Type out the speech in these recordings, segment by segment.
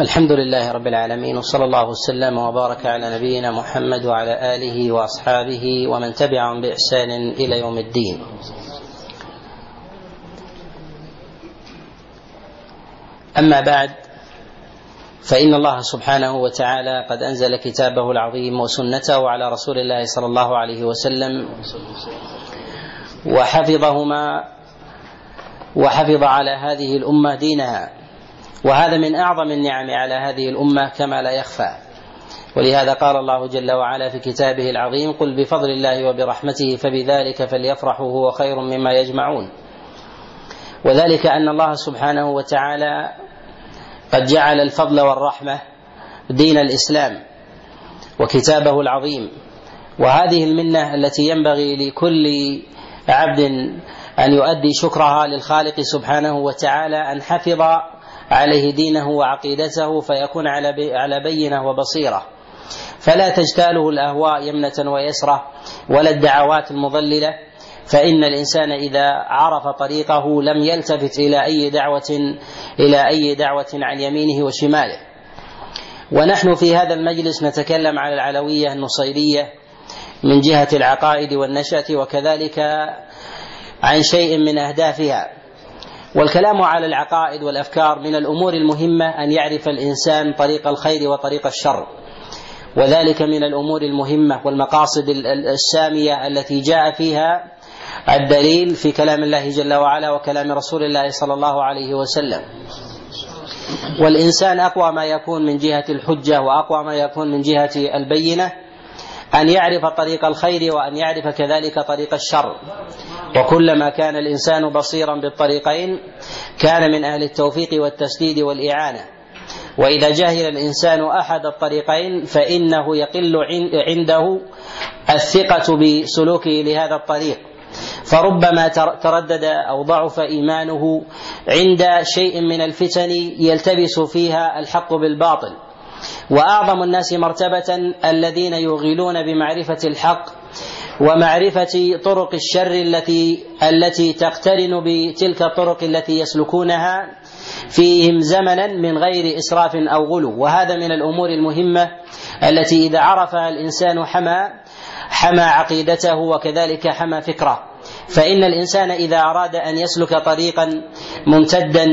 الحمد لله رب العالمين وصلى الله وسلم وبارك على نبينا محمد وعلى آله وأصحابه ومن تبعهم بإحسان إلى يوم الدين. أما بعد فإن الله سبحانه وتعالى قد أنزل كتابه العظيم وسنته على رسول الله صلى الله عليه وسلم وحفظهما وحفظ على هذه الأمة دينها وهذا من أعظم النعم على هذه الأمة كما لا يخفى. ولهذا قال الله جل وعلا في كتابه العظيم قل بفضل الله وبرحمته فبذلك فليفرحوا هو خير مما يجمعون. وذلك أن الله سبحانه وتعالى قد جعل الفضل والرحمة دين الإسلام وكتابه العظيم. وهذه المنة التي ينبغي لكل عبد أن يؤدي شكرها للخالق سبحانه وتعالى أن حفظ عليه دينه وعقيدته فيكون على على بينة وبصيرة. فلا تجتاله الأهواء يمنة ويسرة ولا الدعوات المضللة. فإن الإنسان إذا عرف طريقه لم يلتفت إلى أي دعوه إلى أي دعوة عن يمينه وشماله. ونحن في هذا المجلس نتكلم على العلوية النصيرية من جهة العقائد والنشأة وكذلك عن شيء من أهدافها. والكلام على العقائد والأفكار من الأمور المهمة أن يعرف الإنسان طريق الخير وطريق الشر. وذلك من الأمور المهمة والمقاصد السامية التي جاء فيها الدليل في كلام الله جل وعلا وكلام رسول الله صلى الله عليه وسلم. والإنسان أقوى ما يكون من جهة الحجة وأقوى ما يكون من جهة البينة. أن يعرف طريق الخير وأن يعرف كذلك طريق الشر. وكلما كان الإنسان بصيرا بالطريقين كان من أهل التوفيق والتسديد والإعانة. وإذا جهل الإنسان أحد الطريقين فإنه يقل عنده الثقة بسلوكه لهذا الطريق. فربما تردد أو ضعف إيمانه عند شيء من الفتن يلتبس فيها الحق بالباطل. وأعظم الناس مرتبة الذين يغيلون بمعرفة الحق ومعرفة طرق الشر التي التي تقترن بتلك الطرق التي يسلكونها فيهم زمنا من غير إسراف أو غلو. وهذا من الأمور المهمة التي إذا عرفها الإنسان حمى حمى عقيدته وكذلك حمى فكره. فإن الإنسان إذا أراد أن يسلك طريقا ممتدا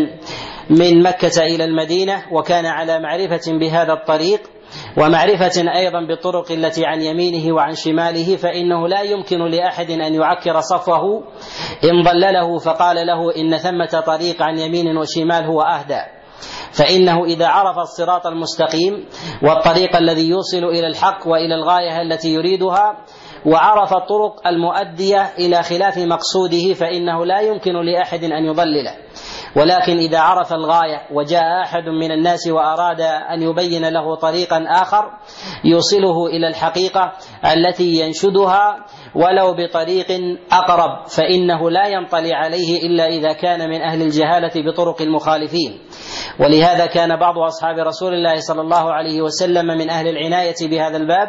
من مكة إلى المدينة وكان على معرفة بهذا الطريق ومعرفة أيضا بالطرق التي عن يمينه وعن شماله فإنه لا يمكن لأحد أن يعكر صفه إن ضلله فقال له إن ثمة طريق عن يمين وشمال هو أهدى. فإنه إذا عرف الصراط المستقيم والطريق الذي يوصل إلى الحق وإلى الغاية التي يريدها وعرف الطرق المؤدية إلى خلاف مقصوده فإنه لا يمكن لأحد أن يضلله. ولكن إذا عرف الغاية وجاء أحد من الناس وأراد أن يبين له طريقا آخر يوصله إلى الحقيقة التي ينشدها ولو بطريق أقرب فإنه لا ينطلي عليه إلا إذا كان من أهل الجهالة بطرق المخالفين. ولهذا كان بعض أصحاب رسول الله صلى الله عليه وسلم من أهل العناية بهذا الباب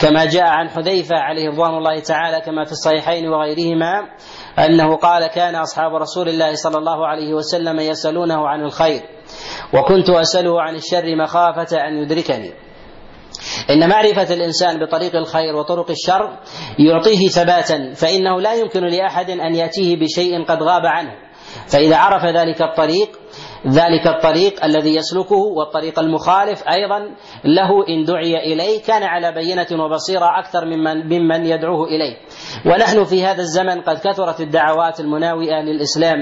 كما جاء عن حذيفة عليه رضوان الله تعالى كما في الصحيحين وغيرهما أنه قال كان أصحاب رسول الله صلى الله عليه وسلم يسألونه عن الخير وكنت أسأله عن الشر مخافة أن يدركني. إن معرفة الإنسان بطريق الخير وطرق الشر يعطيه ثباتا فإنه لا يمكن لأحد أن يأتيه بشيء قد غاب عنه. فإذا عرف ذلك الطريق ذلك الطريق الذي يسلكه والطريق المخالف أيضا له إن دعي إليه كان على بينة وبصيرة أكثر ممن ممن يدعوه إليه. ونحن في هذا الزمن قد كثرت الدعوات المناوئة للإسلام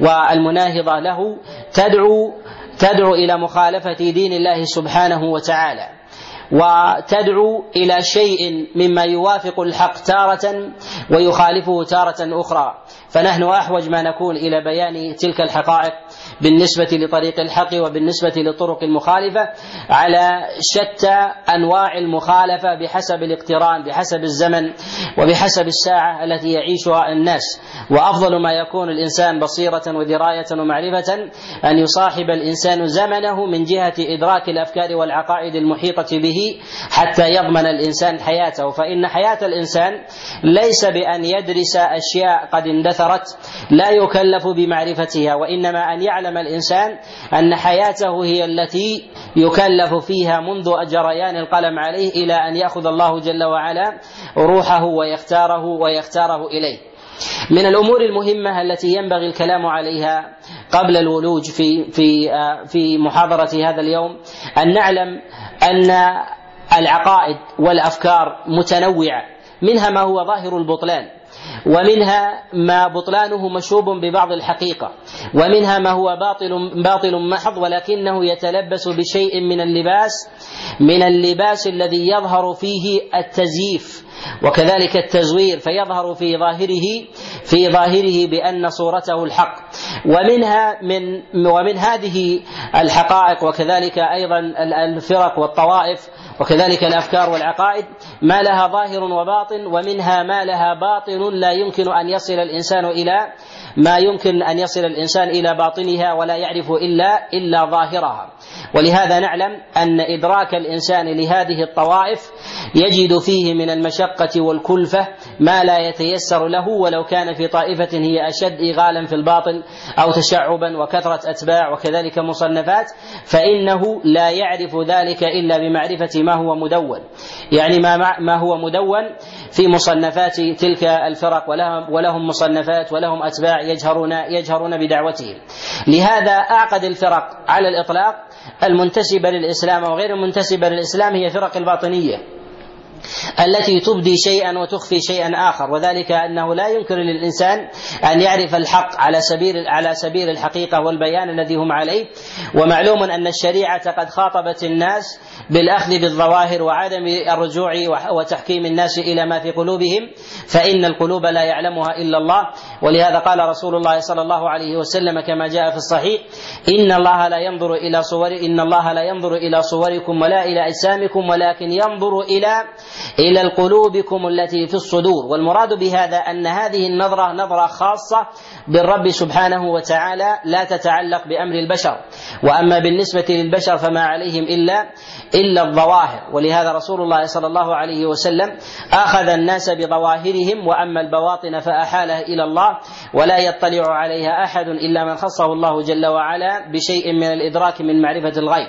والمناهضة له تدعو تدعو إلى مخالفة دين الله سبحانه وتعالى. وتدعو إلى شيء مما يوافق الحق تارة ويخالفه تارة أخرى. فنحن أحوج ما نكون إلى بيان تلك الحقائق بالنسبة لطريق الحق وبالنسبة للطرق المخالفة على شتى أنواع المخالفة بحسب الاقتران بحسب الزمن وبحسب الساعة التي يعيشها الناس. وأفضل ما يكون الإنسان بصيرة ودراية ومعرفة أن يصاحب الإنسان زمنه من جهة إدراك الأفكار والعقائد المحيطة به حتى يضمن الإنسان حياته فإن حياة الإنسان ليس بأن يدرس أشياء قد اندثرت لا يكلف بمعرفتها وإنما أن يعلم الإنسان أن حياته هي التي يكلف فيها منذ جريان القلم عليه إلى أن يأخذ الله جل وعلا روحه ويختاره ويختاره إليه. من الأمور المهمة التي ينبغي الكلام عليها قبل الولوج في في في محاضرة هذا اليوم أن نعلم أن العقائد والأفكار متنوعة منها ما هو ظاهر البطلان. ومنها ما بطلانه مشوب ببعض الحقيقة ومنها ما هو باطل باطل محض ولكنه يتلبس بشيء من اللباس من اللباس الذي يظهر فيه التزييف وكذلك التزوير فيظهر في ظاهره في ظاهره بأن صورته الحق. ومنها من ومن هذه الحقائق وكذلك أيضا الفرق والطوائف وكذلك الأفكار والعقائد ما لها ظاهر وباطن ومنها ما لها باطن لا يمكن أن يصل الإنسان إلى ما يمكن أن يصل الإنسان إلى باطنها ولا يعرف إلا إلا ظاهرها. ولهذا نعلم أن إدراك الإنسان لهذه الطوائف يجد فيه من المشقة والكلفة ما لا يتيسر له ولو كان في طائفة هي أشد إغالا في الباطل أو تشعبا وكثرة أتباع وكذلك مصنفات فإنه لا يعرف ذلك إلا بمعرفة ما هو مدون. يعني ما ما هو مدون في مصنفات تلك الفرق ولهم ولهم مصنفات ولهم أتباع يجهرون يجهرون بدعوتهم. لهذا أعقد الفرق على الإطلاق المنتسبة للإسلام وغير المنتسبة للإسلام هي فرق الباطنية التي تبدي شيئا وتخفي شيئا آخر. وذلك أنه لا يمكن للإنسان أن يعرف الحق على سبيل على سبيل الحقيقة والبيان الذي هم عليه. ومعلوم أن الشريعة قد خاطبت الناس بالأخذ بالظواهر وعدم الرجوع وتحكيم الناس إلى ما في قلوبهم فإن القلوب لا يعلمها إلا الله. ولهذا قال رسول الله صلى الله عليه وسلم كما جاء في الصحيح إن الله لا ينظر إلى صور إن الله لا ينظر إلى صوركم ولا إلى أجسامكم ولكن ينظر إلى إلى القلوبكم التي في الصدور. والمراد بهذا أن هذه النظرة نظرة خاصة بالرب سبحانه وتعالى لا تتعلق بأمر البشر. وأما بالنسبة للبشر فما عليهم إلا إلا الظواهر. ولهذا رسول الله صلى الله عليه وسلم أخذ الناس بظواهرهم وأما البواطن فاحالها إلى الله ولا يطلع عليها أحد إلا من خصه الله جل وعلا بشيء من الإدراك من معرفة الغيب.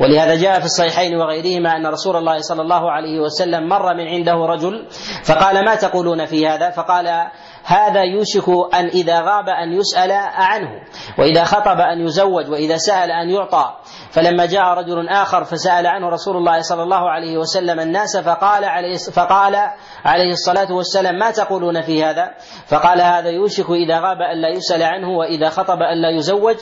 ولهذا جاء في الصحيحين وغيرهما أن رسول الله صلى الله عليه وسلم مر من عنده رجل فقال ما تقولون في هذا؟ فقال هذا يوشك أن إذا غاب أن يسأل عنه وإذا خطب أن يزوج وإذا سأل أن يعطى فلما جاء رجل آخر فسأل عنه رسول الله صلى الله عليه وسلم الناس فقال عليه فقال عليه الصلاة والسلام ما تقولون في هذا؟ فقال هذا يوشك إذا غاب الا يسأل عنه وإذا خطب الا يزوج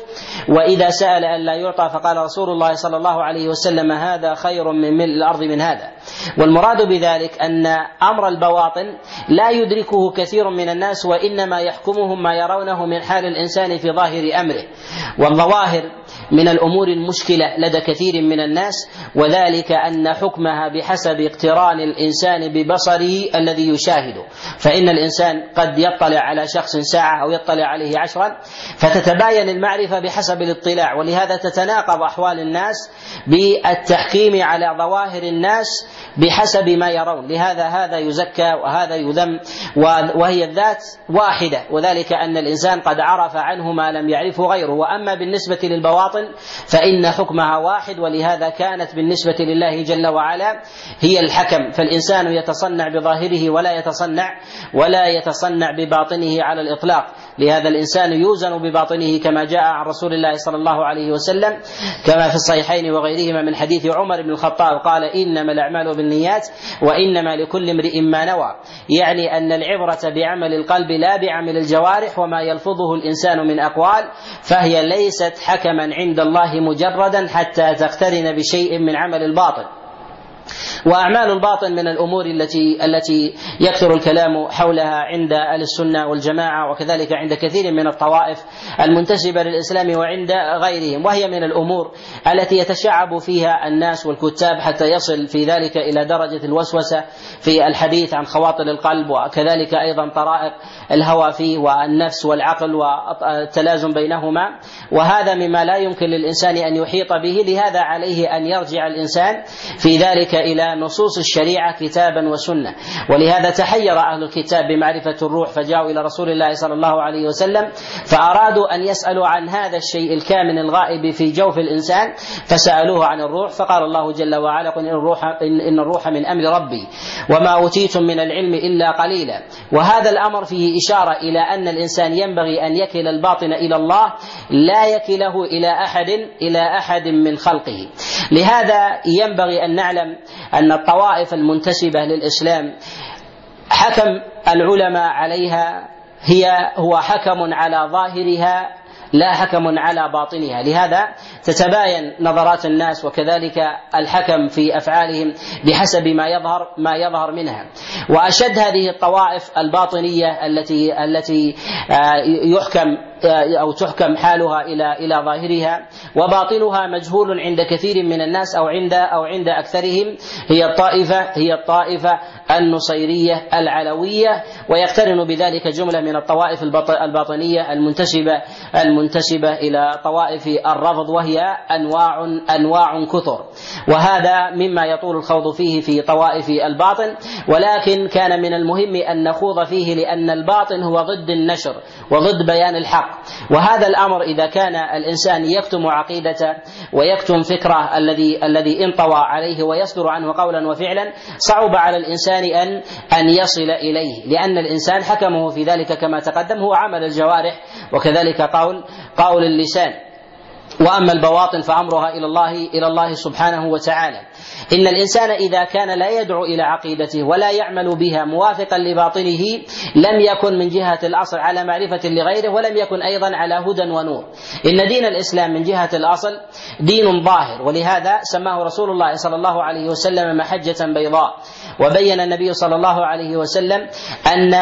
وإذا سأل الا يعطى فقال رسول الله صلى الله عليه وسلم هذا خير من ملء الأرض من هذا. والمراد بذلك أن أمر البواطن لا يدركه كثير من الناس وإنما يحكمهم ما يرونه من حال الإنسان في ظاهر أمره. والظواهر من الأمور المشكلة لدى كثير من الناس وذلك أن حكمها بحسب اقتران الإنسان ببصره الذي يشاهده. فإن الإنسان قد يطلع على شخص ساعة أو يطلع عليه عشرا فتتباين المعرفة بحسب الاطلاع. ولهذا تتناقض أحوال الناس بالتحكيم على ظواهر الناس بحسب ما يرون. لهذا هذا يزكى وهذا يذم وهي الذات واحدة. وذلك أن الإنسان قد عرف عنه ما لم يعرفه غيره. وأما بالنسبة للبواطن فإن حكمها واحد ولهذا كانت بالنسبة لله جل وعلا هي الحكم. فالإنسان يتصنع بظاهره ولا يتصنع ولا يتصنع بباطنه على الإطلاق. لهذا الإنسان يوزن بباطنه كما جاء عن رسول الله صلى الله عليه وسلم كما في الصحيحين وغيرهما من حديث عمر بن الخطاب قال إنما الأعمال بالنيات وإنما لكل امرئ ما نوى يعني أن العبرة بعمل القلب لا بعمل الجوارح وما يلفظه الإنسان من أقوال فهي ليست حكما عند الله مجردا حتى تقترن بشيء من عمل الباطن وأعمال الباطن من الأمور التي التي يكثر الكلام حولها عند أهل السنة والجماعة وكذلك عند كثير من الطوائف المنتسبة للإسلام وعند غيرهم. وهي من الأمور التي يتشعب فيها الناس والكتاب حتى يصل في ذلك إلى درجة الوسوسة في الحديث عن خواطر القلب وكذلك أيضا طرائق الهوى فيه والنفس والعقل والتلازم بينهما. وهذا مما لا يمكن للإنسان أن يحيط به لهذا عليه أن يرجع الإنسان في ذلك إلى نصوص الشريعة كتابا وسنة. ولهذا تحير أهل الكتاب بمعرفة الروح فجاءوا إلى رسول الله صلى الله عليه وسلم فأرادوا أن يسألوا عن هذا الشيء الكامن الغائب في جوف الإنسان فسألوه عن الروح فقال الله جل وعلا قل إن الروح إن الروح من أمر ربي وما أوتيتم من العلم إلا قليلا. وهذا الأمر فيه إشارة إلى أن الإنسان ينبغي أن يكل الباطن إلى الله لا يكله إلى أحد إلى أحد من خلقه. لهذا ينبغي أن نعلم أن الطوائف المنتسبة للإسلام حكم العلماء عليها هي هو حكم على ظاهرها لا حكم على باطنها. لهذا تتباين نظرات الناس وكذلك الحكم في أفعالهم بحسب ما يظهر ما يظهر منها. وأشد هذه الطوائف الباطنية التي التي يحكم أو تحكم حالها إلى إلى ظاهرها. وباطنها مجهول عند كثير من الناس أو عند أو عند أكثرهم. هي الطائفه هي الطائفة النصيرية العلوية ويقترن بذلك جملة من الطوائف الباطنية المنتسبة المنتسبة إلى طوائف الرفض وهي أنواع أنواع كثر. وهذا مما يطول الخوض فيه في طوائف الباطن. ولكن كان من المهم أن نخوض فيه لأن الباطن هو ضد النشر وضد بيان الحق. وهذا الأمر إذا كان الإنسان يكتم عقيدته ويكتم فكره الذي الذي انطوى عليه ويصدر عنه قولا وفعلا صعب على الانسان ان أن يصل إليه لأن الإنسان حكمه في ذلك كما تقدم هو عمل الجوارح وكذلك قول قول اللسان. وأما البواطن فأمرها إلى الله إلى الله سبحانه وتعالى. إن الإنسان إذا كان لا يدعو إلى عقيدته ولا يعمل بها موافقا لباطنه لم يكن من جهة الأصل على معرفة لغيره ولم يكن أيضا على هدى ونور. إن دين الإسلام من جهة الأصل دين ظاهر ولهذا سماه رسول الله صلى الله عليه وسلم محجة بيضاء. وبين النبي صلى الله عليه وسلم أن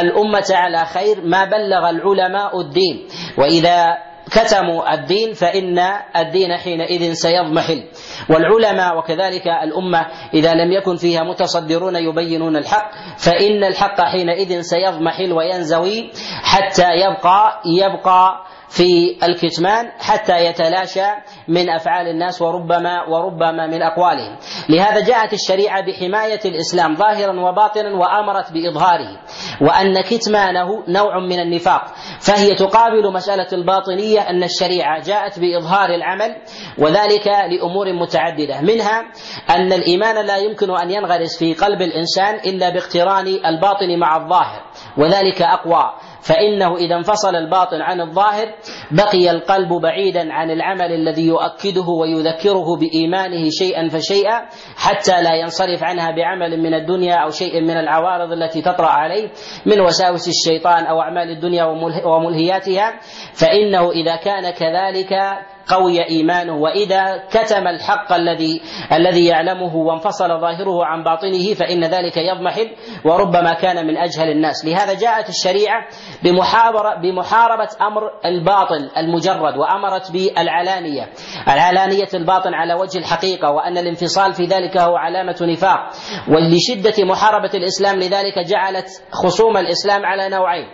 الأمة على خير ما بلغ العلماء الدين. وإذا كتموا الدين فإن الدين حينئذ سيضمحل. والعلماء وكذلك الأمة إذا لم يكن فيها متصدرون يبينون الحق فإن الحق حينئذ سيضمحل وينزوي حتى يبقى يبقى في الكتمان حتى يتلاشى من أفعال الناس وربما وربما من أقوالهم. لهذا جاءت الشريعة بحماية الإسلام ظاهرا وباطنا وأمرت بإظهاره وأن كتمانه نوع من النفاق. فهي تقابل مسألة الباطنية أن الشريعة جاءت بإظهار العمل وذلك لأمور متعددة. منها أن الإيمان لا يمكن أن ينغرس في قلب الإنسان إلا باقتران الباطن مع الظاهر وذلك أقوى. فإنه إذا انفصل الباطن عن الظاهر بقي القلب بعيدا عن العمل الذي يؤكده ويذكره بإيمانه شيئا فشيئا حتى لا ينصرف عنها بعمل من الدنيا أو شيء من العوارض التي تطرأ عليه من وساوس الشيطان أو أعمال الدنيا وملهياتها. فإنه إذا كان كذلك قوي إيمانه وإذا كتم الحق الذي الذي يعلمه وانفصل ظاهره عن باطنه فإن ذلك يضمحل وربما كان من أجهل الناس. لهذا جاءت الشريعة بمحاربه بمحاربة أمر الباطل المجرد وأمرت بالعلانية. العلانية الباطن على وجه الحقيقة وأن الانفصال في ذلك هو علامة نفاق. ولشدة محاربة الإسلام لذلك جعلت خصوم الإسلام على نوعين.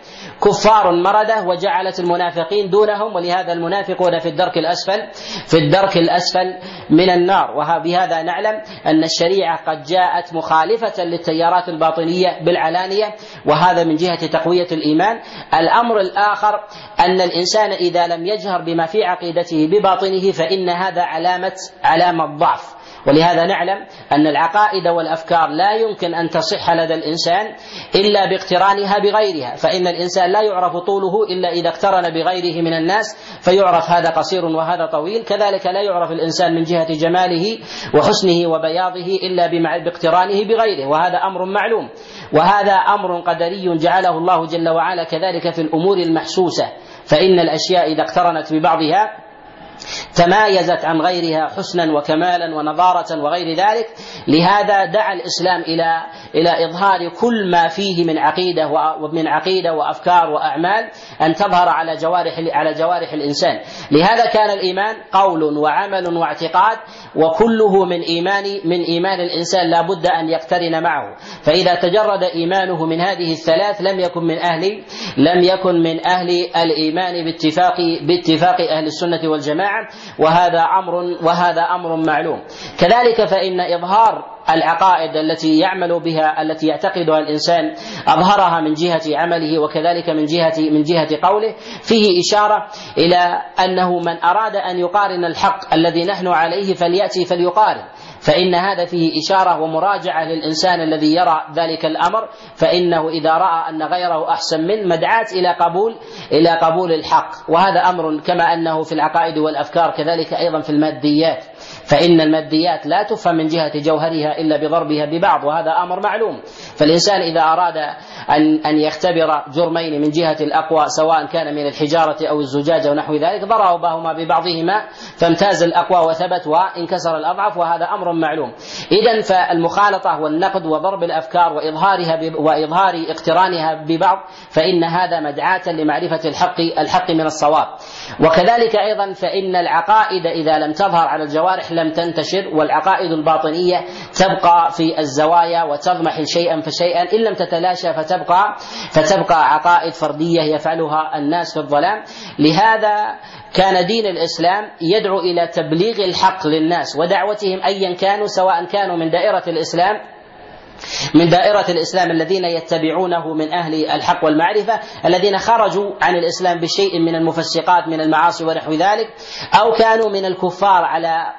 كفار مرده وجعلت المنافقين دونهم ولهذا المنافقون في الدرك الأسفل في الدرك الأسفل من النار. وبهذا نعلم أن الشريعة قد جاءت مخالفة للتيارات الباطنية بالعلانية وهذا من جهة تقوية الإيمان. الأمر الآخر أن الإنسان إذا لم يجهر بما في عقيدته بباطنه فإن هذا علامه علامة ضعف. ولهذا نعلم أن العقائد والأفكار لا يمكن أن تصح لدى الإنسان إلا باقترانها بغيرها فإن الإنسان لا يعرف طوله إلا إذا اقترن بغيره من الناس فيعرف هذا قصير وهذا طويل كذلك لا يعرف الإنسان من جهة جماله وحسنه وبياضه إلا باقترانه بغيره وهذا أمر معلوم وهذا أمر قدري جعله الله جل وعلا كذلك في الأمور المحسوسة فإن الأشياء إذا اقترنت ببعضها تمايزت عن غيرها حسنا وكمالا ونضارة وغير ذلك. لهذا دعا الإسلام إلى إلى إظهار كل ما فيه من عقيدة ومن عقيدة وأفكار وأعمال أن تظهر على جوارح على جوارح الإنسان. لهذا كان الإيمان قول وعمل واعتقاد وكله من إيمان من إيمان الإنسان لا بد أن يقترن معه. فإذا تجرد إيمانه من هذه الثلاث لم يكن من أهل لم يكن من أهل الإيمان باتفاق باتفاق أهل السنة وهذا أمر وهذا أمر معلوم. كذلك فإن إظهار العقائد التي يعمل بها التي يعتقدها الإنسان أظهرها من جهة عمله وكذلك من جهة من جهة قوله فيه إشارة إلى أنه من أراد أن يقارن الحق الذي نحن عليه فليأتي فليقارن. فإن هذا فيه إشارة ومراجعة للإنسان الذي يرى ذلك الأمر فإنه إذا رأى أن غيره أحسن منه مدعاة إلى قبول إلى قبول الحق. وهذا أمر كما أنه في العقائد والأفكار كذلك أيضا في الماديات. فإن الماديات لا تفهم من جهة جوهرها إلا بضربها ببعض وهذا أمر معلوم. فالإنسان إذا أراد أن أن يختبر جرمين من جهة الأقوى سواء كان من الحجارة أو الزجاجة ونحو ذلك ضربهما ببعضهما فامتاز الأقوى وثبت وانكسر الأضعف وهذا أمر معلوم. إذا فالمخالطة والنقد وضرب الأفكار وإظهارها وإظهار اقترانها ببعض فإن هذا مدعاة لمعرفة الحق الحق من الصواب. وكذلك أيضا فإن العقائد إذا لم تظهر على الجوارح لم تنتشر والعقائد الباطنية تبقى في الزوايا وتضمحل شيئا فشيئا. إن لم تتلاشى فتبقى فتبقى عقائد فردية يفعلها الناس في الظلام. لهذا كان دين الإسلام يدعو إلى تبليغ الحق للناس ودعوتهم ايا كانوا سواء كانوا من دائرة الإسلام من دائرة الإسلام الذين يتبعونه من أهل الحق والمعرفة الذين خرجوا عن الإسلام بشيء من المفسقات من المعاصي ونحو ذلك أو كانوا من الكفار على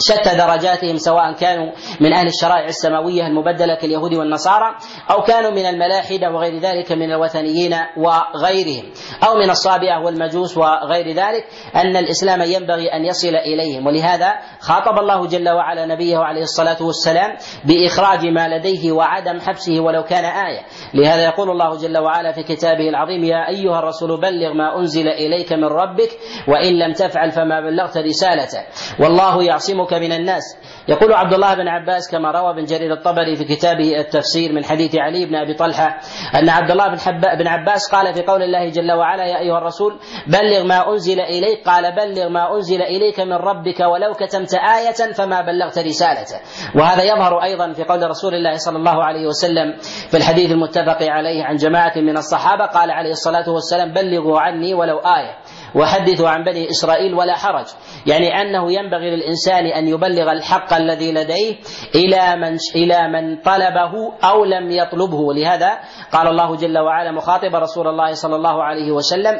شتى درجاتهم سواء كانوا من أهل الشرائع السماوية المبدلة كاليهود والنصارى أو كانوا من الملاحدة وغير ذلك من الوثنيين وغيرهم أو من الصابئة والمجوس وغير ذلك أن الإسلام ينبغي أن يصل إليهم. ولهذا خاطب الله جل وعلا نبيه عليه الصلاة والسلام بإخراج ما لديه وعدم حبسه ولو كان آية. لهذا يقول الله جل وعلا في كتابه العظيم يا أيها الرسول بلغ ما أنزل إليك من ربك وإن لم تفعل فما بلغت رسالته والله يعصمك من الناس. يقول عبد الله بن عباس كما روى بن جرير الطبري في كتابه التفسير من حديث علي بن أبي طلحة أن عبد الله بن, حب بن عباس قال في قول الله جل وعلا يا أيها الرسول بلغ ما أنزل إليك. قال بلغ ما أنزل إليك من ربك ولو كتمت آية فما بلغت رسالته. وهذا يظهر أيضا في قول رسول الله صلى الله عليه وسلم في الحديث المتفق عليه عن جماعة من الصحابة. قال عليه الصلاة والسلام بلغوا عني ولو آية. وحدثوا عن بني إسرائيل ولا حرج. يعني أنه ينبغي للإنسان أن يبلغ الحق الذي لديه إلى من إلى من طلبه أو لم يطلبه. ولهذا قال الله جل وعلا مخاطب رسول الله صلى الله عليه وسلم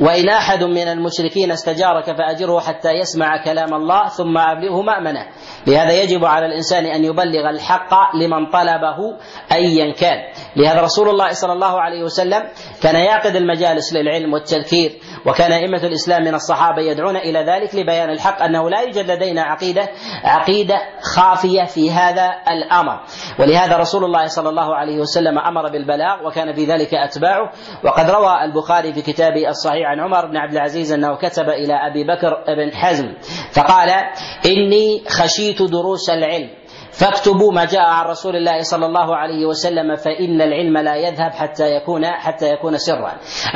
وإن أحد من المشركين استجارك فأجره حتى يسمع كلام الله ثم أبلغه مأمنة. لهذا يجب على الإنسان أن يبلغ الحق لمن طلبه أيا كان. لهذا رسول الله صلى الله عليه وسلم كان يعقد المجالس للعلم والتذكير وكان أئمة الإسلام من الصحابة يدعون إلى ذلك لبيان الحق أنه لا يوجد لدينا عقيدة عقيدة خافية في هذا الأمر. ولهذا رسول الله صلى الله عليه وسلم أمر بالبلاغ وكان في ذلك أتباعه. وقد روى البخاري في كتابه الصحيح عن عمر بن عبد العزيز أنه كتب إلى أبي بكر بن حزم فقال إني خشيت دروس العلم. فاكتبوا ما جاء عن رسول الله صلى الله عليه وسلم فإن العلم لا يذهب حتى يكون حتى يكون سرا.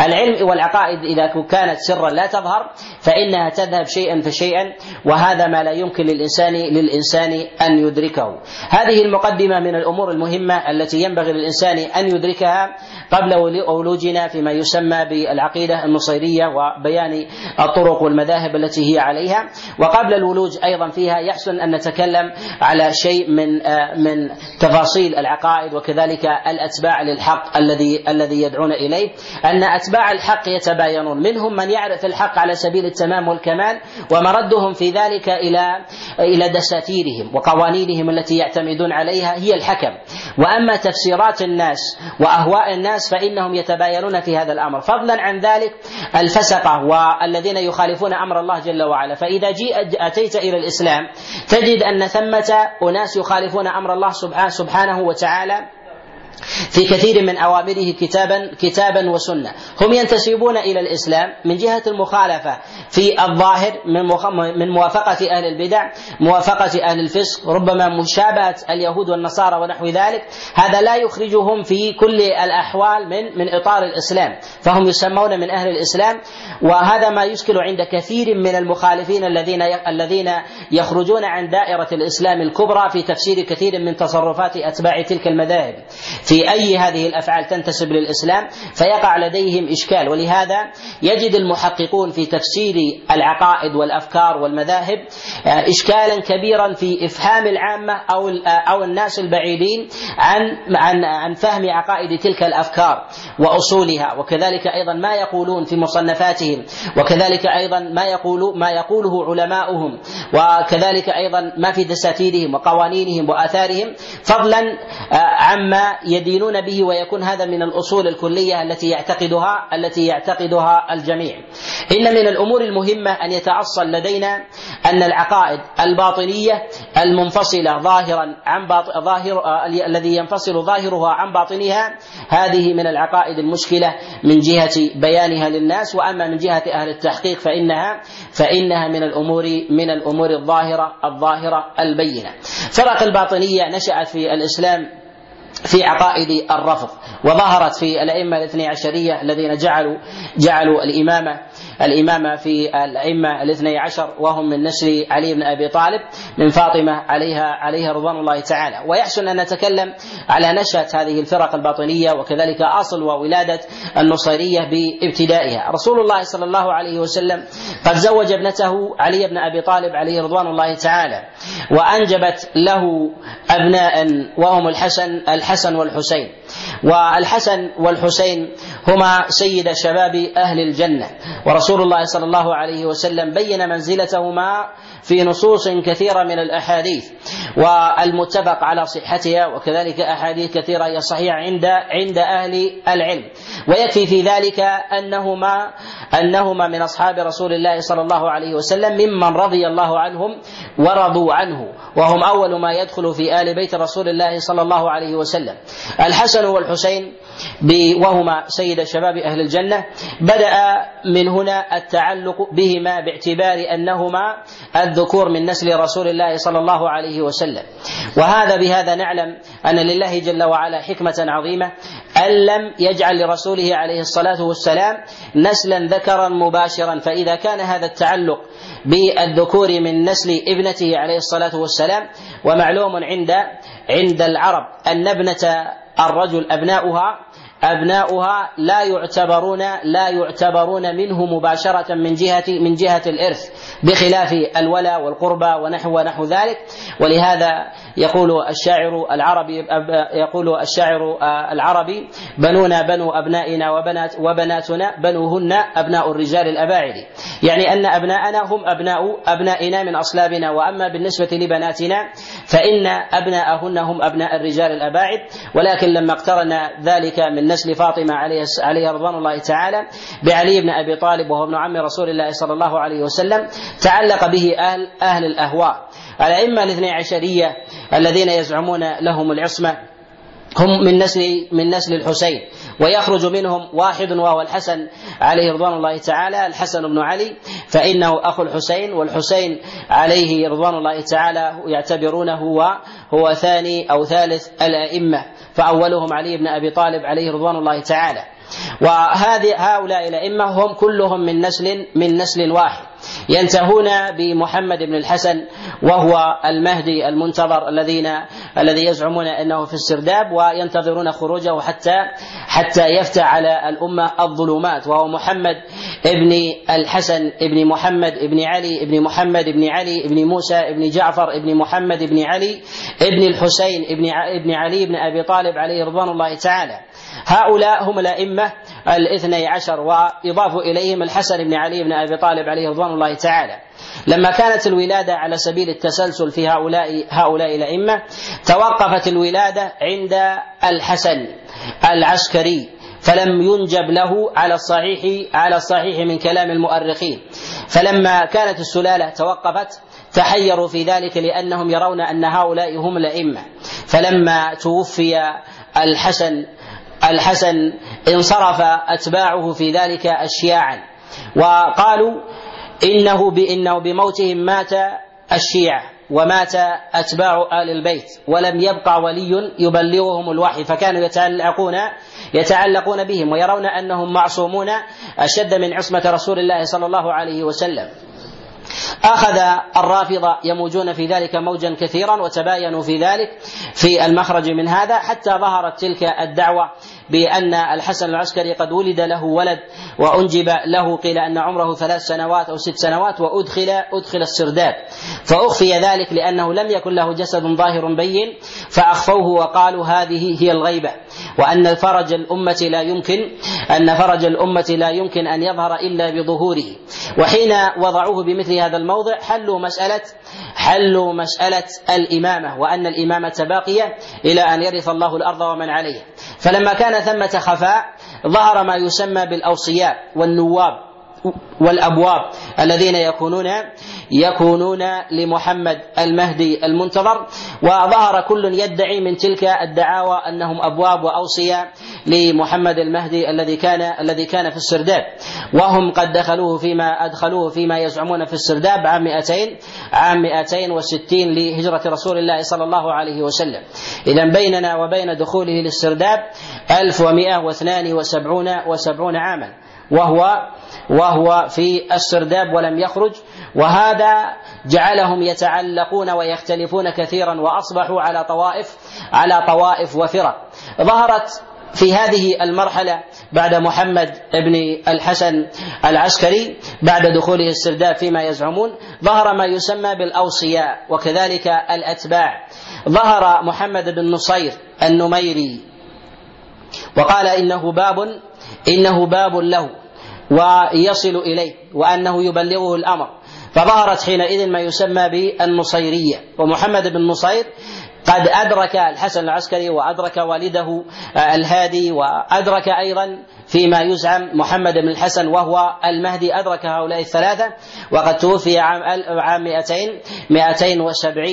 العلم والعقائد إذا كانت سرا لا تظهر فإنها تذهب شيئا فشيئا وهذا ما لا يمكن للإنسان للإنسان أن يدركه. هذه المقدمة من الأمور المهمة التي ينبغي للإنسان أن يدركها قبل ولوجنا فيما يسمى بالعقيدة النصيرية وبيان الطرق والمذاهب التي هي عليها وقبل الولوج أيضا فيها يحسن أن نتكلم على شيء من من تفاصيل العقائد وكذلك الأتباع للحق الذي الذي يدعون إليه. أن أتباع الحق يتباينون. منهم من يعرف الحق على سبيل التمام والكمال ومردهم في ذلك إلى إلى دساتيرهم وقوانينهم التي يعتمدون عليها هي الحكم. وأما تفسيرات الناس وأهواء الناس فإنهم يتباينون في هذا الأمر. فضلا عن ذلك الفسقة والذين يخالفون أمر الله جل وعلا. فإذا جيء أتيت إلى الإسلام تجد أن ثمة أناس يخالفون أمر الله سبحانه وتعالى في كثير من أوامره كتابا كتابا وسنة. هم ينتسبون إلى الإسلام من جهة المخالفة في الظاهر من من موافقة أهل البدع موافقة أهل الفسق ربما مشابهة اليهود والنصارى ونحو ذلك. هذا لا يخرجهم في كل الأحوال من من إطار الإسلام فهم يسمون من أهل الإسلام. وهذا ما يشكل عند كثير من المخالفين الذين الذين يخرجون عن دائرة الإسلام الكبرى في تفسير كثير من تصرفات أتباع تلك المذاهب. في أي هذه الأفعال تنتسب للإسلام فيقع لديهم إشكال. ولهذا يجد المحققون في تفسير العقائد والأفكار والمذاهب آه، إشكالا كبيرا في إفهام العامة أو أو الناس البعيدين عن عن عن فهم عقائد تلك الأفكار وأصولها. وكذلك أيضا ما يقولون في مصنفاتهم وكذلك أيضا ما يقول ما يقوله علماؤهم وكذلك أيضا ما في دساتيرهم وقوانينهم وآثارهم فضلا آه، عما يدينون به ويكون هذا من الأصول الكلية التي يعتقدها التي يعتقدها الجميع. إن من الأمور المهمة أن يتأصل لدينا أن العقائد الباطنية المنفصلة ظاهرا عن باطن ظاهر آه، الذي ينفصل ظاهرها عن باطنها هذه من العقائد المشكلة من جهة بيانها للناس. وأما من جهة أهل التحقيق فإنها فإنها من الأمور من الأمور الظاهرة الظاهرة البينة. فرق الباطنية نشأت في الإسلام في عقائد الرفض وظهرت في الأئمة الاثني عشرية الذين جعلوا جعلوا الإمامة. الإمامة في الأئمة الاثني عشر وهم من نسل علي بن أبي طالب من فاطمة عليها عليها رضوان الله تعالى. ويحسن أن نتكلم على نشأة هذه الفرق الباطنية وكذلك أصل وولادة النصيرية بابتدائها. رسول الله صلى الله عليه وسلم قد زوج ابنته علي بن أبي طالب عليه رضوان الله تعالى وأنجبت له أبناء وهم الحسن الحسن والحسين. والحسن والحسين هما سيد شباب أهل الجنة. ورسول الله صلى الله عليه وسلم بين منزلتهما في نصوص كثيرة من الأحاديث والمتفق على صحتها وكذلك أحاديث كثيرة هي صحيحة عند عند أهل العلم. ويكفي في ذلك أنهما أنهما من أصحاب رسول الله صلى الله عليه وسلم ممن رضي الله عنهم ورضوا عنه وهم أول ما يدخل في آل بيت رسول الله صلى الله عليه وسلم. الحسن والحسين وهما سيد شباب أهل الجنة بدأ من هنا التعلق بهما باعتبار أنهما الذكور من نسل رسول الله صلى الله عليه وسلم. وهذا بهذا نعلم أن لله جل وعلا حكمة عظيمة أن لم يجعل لرسوله عليه الصلاة والسلام نسلا ذكرا مباشرا. فإذا كان هذا التعلق بالذكور من نسل ابنته عليه الصلاة والسلام ومعلوم عند عند العرب أن ابنة الرجل أبناؤها أبناؤها لا يعتبرون لا يعتبرون منه مباشرة من جهة من جهة الإرث بخلاف الولا والقربى ونحو ونحو ذلك. ولهذا يقول الشاعر العربي يقول الشاعر العربي بنونا بنو أبنائنا وبنات وبناتنا بنوهن أبناء الرجال الأباعد. يعني أن أبناءنا هم أبناء أبنائنا من أصلابنا وأما بالنسبة لبناتنا فإن أبناءهن هم أبناء الرجال الأباعد. ولكن لما اقترن ذلك من نسل فاطمة عليه عليها رضوان الله تعالى بعلي بن أبي طالب وهو ابن عم رسول الله صلى الله عليه وسلم تعلق به أهل أهل الأهواء. الأئمة الاثني عشرية الذين يزعمون لهم العصمة هم من نسل من نسل الحسين ويخرج منهم واحد وهو الحسن عليه رضوان الله تعالى الحسن بن علي فإنه أخو الحسين والحسين عليه رضوان الله تعالى يعتبرونه هو هو ثاني أو ثالث الأئمة فأولهم علي بن أبي طالب عليه رضوان الله تعالى. وهذه هؤلاء الأئمة هم كلهم من نسل من نسل واحد. ينتهون بمحمد بن الحسن وهو المهدي المنتظر الذين الذي يزعمون إنه في السرداب وينتظرون خروجه حتى حتى يفتح على الأمة الظلمات وهو محمد ابن الحسن ابن محمد ابن علي ابن محمد ابن علي ابن موسى ابن جعفر ابن محمد ابن علي ابن الحسين ابن ابن علي بن أبي طالب عليه رضوان الله تعالى. هؤلاء هم الأئمة الاثني عشر ويضاف إليهم الحسن بن علي بن أبي طالب عليه رضوان الله تعالى. لما كانت الولادة على سبيل التسلسل في هؤلاء هؤلاء الأئمة توقفت الولادة عند الحسن العسكري فلم ينجب له على الصحيح على الصحيح من كلام المؤرخين. فلما كانت السلالة توقفت تحيروا في ذلك لأنهم يرون أن هؤلاء هم الأئمة. فلما توفي الحسن الحسن انصرف أتباعه في ذلك اشياعا. وقالوا إنه بانه بموتهم مات الشيعة ومات أتباع آل البيت ولم يبقى ولي يبلغهم الوحي فكانوا يتعلقون يتعلقون بهم ويرون أنهم معصومون أشد من عصمة رسول الله صلى الله عليه وسلم. أخذ الرافضة يموجون في ذلك موجا كثيرا وتباينوا في ذلك في المخرج من هذا حتى ظهرت تلك الدعوة بأن الحسن العسكري قد ولد له ولد وأنجب له قيل أن عمره ثلاث سنوات أو ست سنوات وأدخل أدخل السرداب. فأخفي ذلك لأنه لم يكن له جسد ظاهر بين فأخفوه وقالوا هذه هي الغيبة. وأن فرج الأمة لا يمكن أن فرج الأمة لا يمكن أن يظهر إلا بظهوره. وحين وضعوه بمثل هذا الموضع حلوا مسألة حلوا مسألة الإمامة وأن الإمامة باقية إلى أن يرث الله الأرض ومن عليها فلما كان ثمة خفاء ظهر ما يسمى بالأوصياء والنواب. والأبواب الذين يكونون يكونون لمحمد المهدي المنتظر وظهر كل يدعي من تلك الدعاوى أنهم أبواب واوصياء لمحمد المهدي الذي كان الذي كان في السرداب. وهم قد دخلوه فيما أدخلوه فيما يزعمون في السرداب عام 200 عام 260 لهجرة رسول الله صلى الله عليه وسلم. اذا بيننا وبين دخوله للسرداب 1172 وسبعون عاما وهو وهو في السرداب ولم يخرج وهذا جعلهم يتعلقون ويختلفون كثيرا وأصبحوا على طوائف على طوائف وفرق. ظهرت في هذه المرحلة بعد محمد بن الحسن العسكري بعد دخوله السرداب فيما يزعمون ظهر ما يسمى بالأوصياء وكذلك الأتباع. ظهر محمد بن نصير النميري وقال إنه باب إنه باب له. ويصل إليه وأنه يبلغه الأمر. فظهرت حينئذ ما يسمى بالنصيرية. ومحمد بن نصير قد أدرك الحسن العسكري وأدرك والده الهادي وأدرك أيضا فيما يزعم محمد بن الحسن وهو المهدي أدرك هؤلاء الثلاثة وقد توفي عام عام 200 270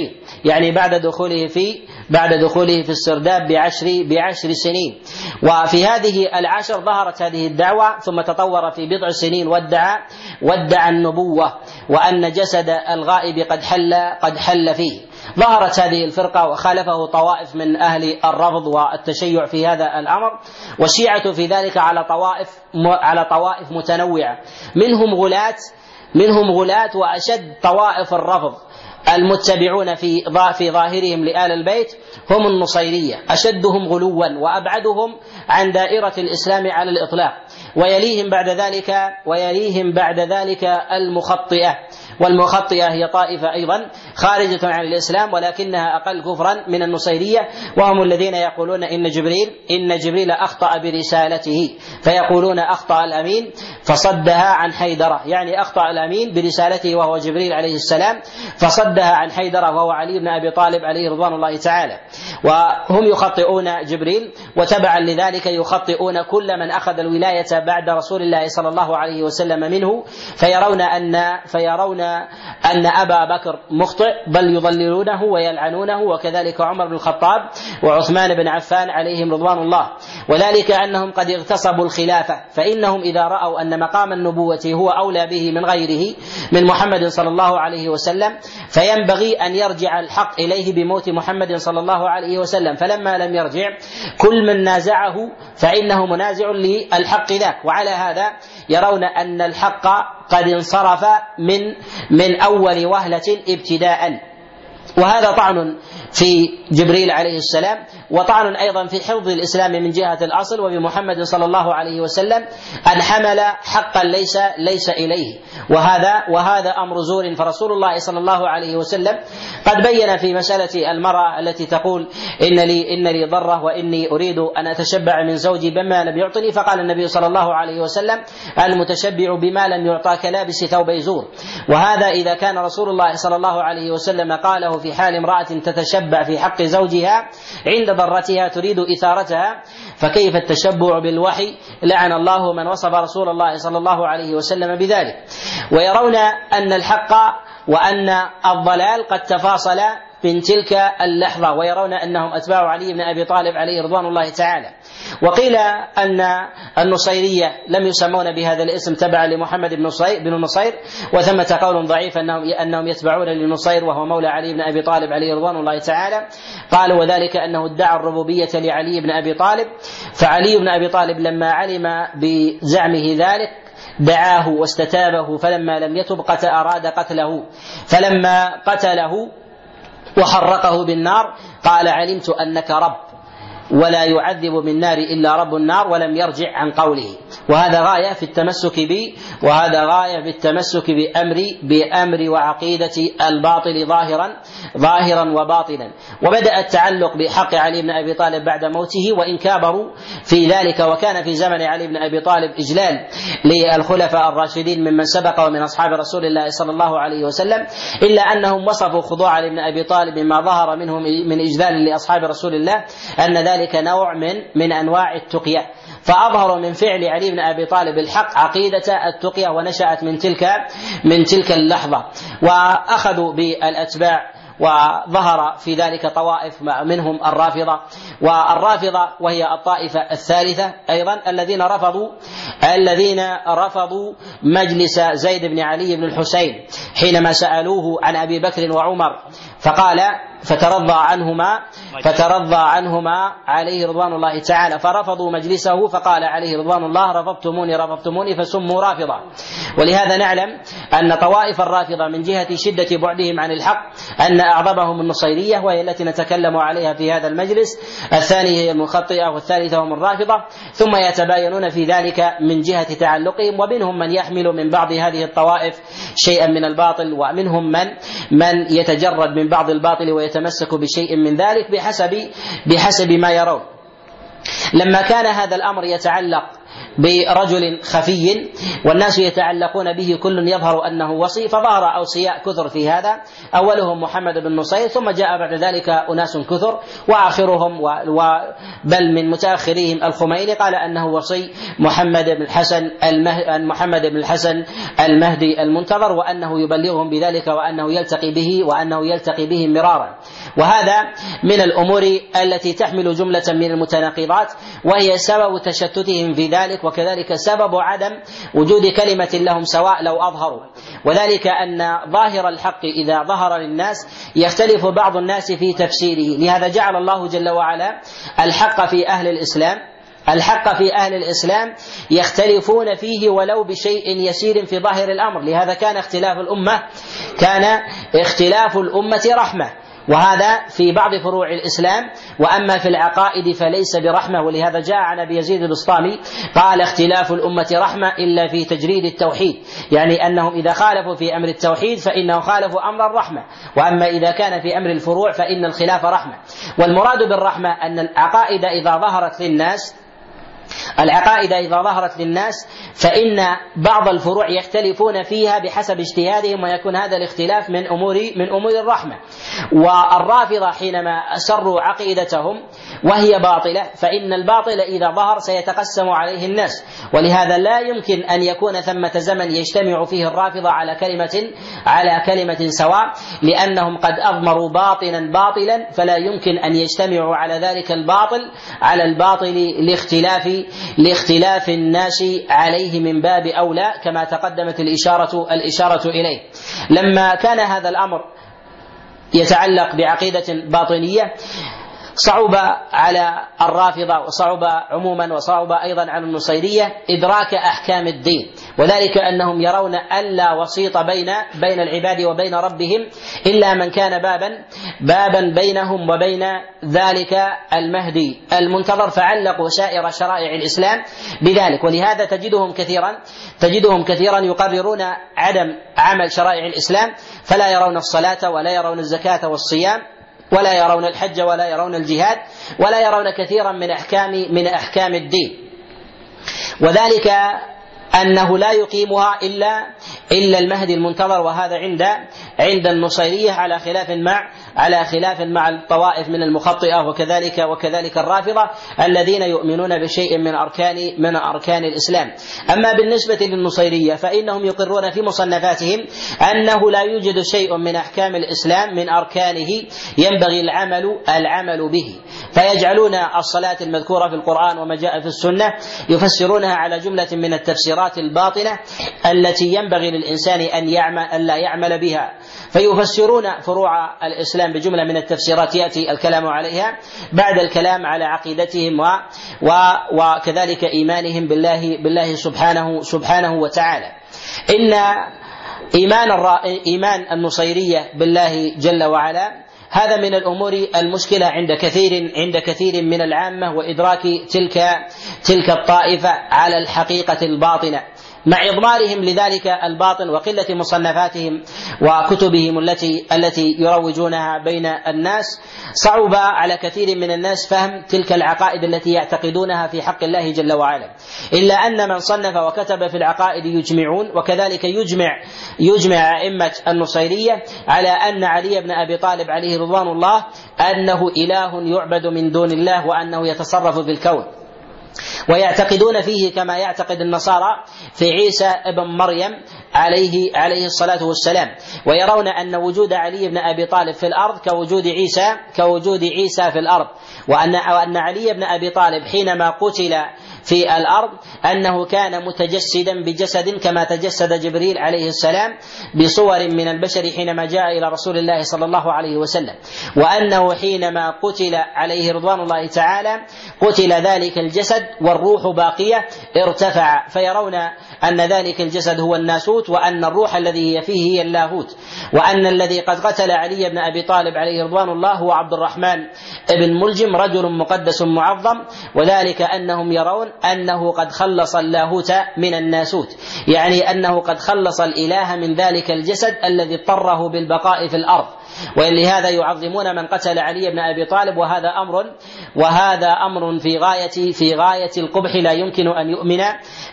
يعني بعد دخوله في بعد دخوله في السرداب بعشر بعشر سنين. وفي هذه العشر ظهرت هذه الدعوة ثم تطور في بضع سنين وادعى وادعى النبوة وأن جسد الغائب قد حل قد حل فيه. ظهرت هذه الفرقة وخالفه طوائف من أهل الرفض والتشيع في هذا الأمر والشيعة في ذلك على طوائف على طوائف متنوعة. منهم غلاة منهم غلاة وأشد طوائف الرفض. المتبعون في في ظاهرهم لآل البيت هم النصيرية. أشدهم غلوا وأبعدهم عن دائرة الإسلام على الإطلاق. ويليهم بعد ذلك ويليهم بعد ذلك المخطئة. والمخطئة هي طائفة أيضا خارجة عن الإسلام ولكنها أقل كفرا من النصيرية وهم الذين يقولون إن جبريل إن جبريل أخطأ برسالته فيقولون أخطأ الأمين فصدها عن حيدرة. يعني أخطأ الأمين برسالته وهو جبريل عليه السلام فصدها عن حيدرة وهو علي بن أبي طالب عليه رضوان الله تعالى. وهم يخطئون جبريل وتبعا لذلك يخطئون كل من أخذ الولاية بعد رسول الله صلى الله عليه وسلم منه فيرون أن فيرون أن أبا بكر مخطئ بل يضللونه ويلعنونه وكذلك عمر بن الخطاب وعثمان بن عفان عليهم رضوان الله. وذلك أنهم قد اغتصبوا الخلافة فإنهم إذا رأوا أن مقام النبوة هو أولى به من غيره من محمد صلى الله عليه وسلم فينبغي أن يرجع الحق إليه بموت محمد صلى الله عليه وسلم. فلما لم يرجع كل من نازعه فإنه منازع للحق ذاك وعلى هذا يرون أن الحق قد انصرف من من أول وهلة ابتداء. وهذا طعن في جبريل عليه السلام وطعن أيضا في حفظ الإسلام من جهة الأصل وبمحمد صلى الله عليه وسلم أن حمل حقا ليس ليس إليه. وهذا وهذا أمر زور فرسول الله صلى الله عليه وسلم قد بين في مسألة المرأة التي تقول إن لي إن لي ضرة وإني أريد أن أتشبع من زوجي بما لم يعطني. فقال النبي صلى الله عليه وسلم المتشبع بما لم يعطى كلابس ثوب زور. وهذا إذا كان رسول الله صلى الله عليه وسلم قاله في حال امرأة تتشبع في حق زوجها عند ضرتها تريد إثارتها فكيف التشبع بالوحي؟ لعن الله من وصف رسول الله صلى الله عليه وسلم بذلك. ويرون أن الحق وأن الضلال قد تفاصل من تلك اللحظة ويرون أنهم أتباع علي بن أبي طالب عليه رضوان الله تعالى. وقيل أن النصيرية لم يسمون بهذا الاسم تبعا لمحمد بن نصير بن نصير وثمة قول ضعيف أنهم أنهم يتبعون لنصير وهو مولى علي بن أبي طالب عليه رضوان الله تعالى. قالوا وذلك أنه ادعى الربوبية لعلي بن أبي طالب. فعلي بن أبي طالب لما علم بزعمه ذلك دعاه واستتابه فلما لم يتب قتل أراد قتله. فلما قتله وحرقه بالنار. قال علمت أنك رب. ولا يعذب بالنار إلا رب النار ولم يرجع عن قوله. وهذا غاية في التمسك بي وهذا غاية في التمسك بامر بأمر وعقيدة الباطل ظاهرا ظاهرا وباطنا وبدأ التعلق بحق علي بن أبي طالب بعد موته وإن كابروا في ذلك وكان في زمن علي بن أبي طالب إجلال للخلفاء الراشدين ممن سبق ومن أصحاب رسول الله صلى الله عليه وسلم إلا أنهم وصفوا خضوع علي بن أبي طالب بما ظهر منهم من إجلال لأصحاب رسول الله أن ذلك نوع من من أنواع التقية. فاظهروا من فعل علي بن أبي طالب الحق عقيدة التقية ونشأت من تلك من تلك اللحظة. وأخذوا بالأتباع وظهر في ذلك طوائف منهم الرافضة. والرافضة وهي الطائفة الثالثة أيضا الذين رفضوا الذين رفضوا مجلس زيد بن علي بن الحسين حينما سألوه عن أبي بكر وعمر فقال فترضى عنهما فترضى عنهما عليه رضوان الله تعالى. فرفضوا مجلسه فقال عليه رضوان الله رفضتموني رفضتموني فسموا رافضة. ولهذا نعلم أن طوائف الرافضة من جهة شدة بعدهم عن الحق أن أعظمهم النصيرية وهي التي نتكلم عليها في هذا المجلس. الثانية هي المخطئة والثالثة هم الرافضة. ثم يتباينون في ذلك من جهة تعلقهم ومنهم من يحمل من بعض هذه الطوائف شيئا من الباطل ومنهم من من يتجرد من بعض الباطل ويتمسك بشيء من ذلك بحسب بحسب ما يرون. لما كان هذا الأمر يتعلق برجل خفي والناس يتعلقون به كل يظهر أنه وصي فظهر اوصياء كثر في هذا أولهم محمد بن نصير ثم جاء بعد ذلك أناس كثر وآخرهم بل من متأخريهم الخميني قال أنه وصي محمد بن الحسن. محمد بن الحسن المهدي المنتظر وأنه يبلغهم بذلك وأنه يلتقي به وأنه يلتقي بهم مرارا وهذا من الأمور التي تحمل جملة من المتناقضات وهي سبب تشتتهم في ذلك وكذلك سبب عدم وجود كلمة لهم سواء لو أظهروا. وذلك أن ظاهر الحق إذا ظهر للناس يختلف بعض الناس في تفسيره. لهذا جعل الله جل وعلا الحق في أهل الإسلام الحق في أهل الإسلام يختلفون فيه ولو بشيء يسير في ظاهر الأمر. لهذا كان اختلاف الأمة كان اختلاف الأمة رحمة. وهذا في بعض فروع الإسلام وأما في العقائد فليس برحمة ولهذا جاء عن أبي يزيد البسطامي قال اختلاف الأمة رحمة إلا في تجريد التوحيد يعني أنهم إذا خالفوا في أمر التوحيد فإنهم خالفوا أمر الرحمة وأما إذا كان في أمر الفروع فإن الخلاف رحمة. والمراد بالرحمة أن العقائد إذا ظهرت للناس العقائد إذا ظهرت للناس فإن بعض الفروع يختلفون فيها بحسب اجتهادهم ويكون هذا الاختلاف من أمور من أمور الرحمة. والرافضة حينما أسروا عقيدتهم وهي باطلة فإن الباطل إذا ظهر سيتقسم عليه الناس. ولهذا لا يمكن أن يكون ثمة زمن يجتمع فيه الرافضة على كلمة على كلمة سواء لأنهم قد أضمروا باطلا باطلا فلا يمكن أن يجتمعوا على ذلك الباطل على الباطل لاختلاف لاختلاف الناس عليه من باب أولى كما تقدمت الاشاره الإشارة إليه. لما كان هذا الأمر يتعلق بعقيدة باطنية صعب على الرافضة وصعب عموما وصعب أيضا على النصيرية إدراك أحكام الدين. وذلك أنهم يرون ألا وسيط بين بين العباد وبين ربهم إلا من كان بابا بابا بينهم وبين ذلك المهدي المنتظر. فعلقوا سائر شرائع الإسلام بذلك. ولهذا تجدهم كثيرا تجدهم كثيرا يقررون عدم عمل شرائع الإسلام. فلا يرون الصلاة ولا يرون الزكاة والصيام. ولا يرون الحج ولا يرون الجهاد ولا يرون كثيرا من احكام من أحكام الدين. وذلك أنه لا يقيمها إلا إلا المهدي المنتظر وهذا عند عند النصيرية على خلاف مع على خلاف مع الطوائف من المخطئة وكذلك وكذلك الرافضة الذين يؤمنون بشيء من أركان من أركان الإسلام. أما بالنسبة للنصيرية فإنهم يقرون في مصنفاتهم أنه لا يوجد شيء من أحكام الإسلام من أركانه ينبغي العمل العمل به. فيجعلون الصلاة المذكورة في القرآن وما جاء في السنة يفسرونها على جملة من التفسيرات الباطلة التي ينبغي للإنسان أن يعمل ألا يعمل بها. فيفسرون فروع الإسلام بجملة من التفسيرات يأتي الكلام عليها بعد الكلام على عقيدتهم و و وكذلك إيمانهم بالله بالله سبحانه سبحانه وتعالى. إن إيمان إيمان النصيرية بالله جل وعلا هذا من الأمور المشكلة عند كثير عند كثير من العامة وإدراك تلك تلك الطائفة على الحقيقة الباطنة. مع إضمارهم لذلك الباطن وقلة مصنفاتهم وكتبهم التي التي يروجونها بين الناس. صعب على كثير من الناس فهم تلك العقائد التي يعتقدونها في حق الله جل وعلا. إلا أن من صنف وكتب في العقائد يجمعون وكذلك يجمع يجمع أئمة النصيرية على أن علي بن أبي طالب عليه رضوان الله أنه إله يعبد من دون الله وأنه يتصرف في الكون ويعتقدون فيه كما يعتقد النصارى في عيسى ابن مريم عليه عليه الصلاة والسلام. ويرون أن وجود علي بن أبي طالب في الأرض كوجود عيسى كوجود عيسى في الأرض. وان وأن علي بن أبي طالب حينما قتل في الأرض أنه كان متجسدا بجسد كما تجسد جبريل عليه السلام بصور من البشر حينما جاء إلى رسول الله صلى الله عليه وسلم. وأنه حينما قتل عليه رضوان الله تعالى قتل ذلك الجسد والروح باقية ارتفع. فيرون أن ذلك الجسد هو الناسوت وأن الروح الذي هي فيه هي اللاهوت. وأن الذي قد قتل علي بن أبي طالب عليه رضوان الله هو عبد الرحمن بن ملجم رجل مقدس معظم. وذلك أنهم يرون أنه قد خلص اللاهوت من الناسوت. يعني أنه قد خلص الإله من ذلك الجسد الذي اضطره بالبقاء في الأرض. ولهذا يعظمون من قتل علي بن أبي طالب وهذا أمر وهذا أمر في غايه في غاية القبح لا يمكن أن يؤمن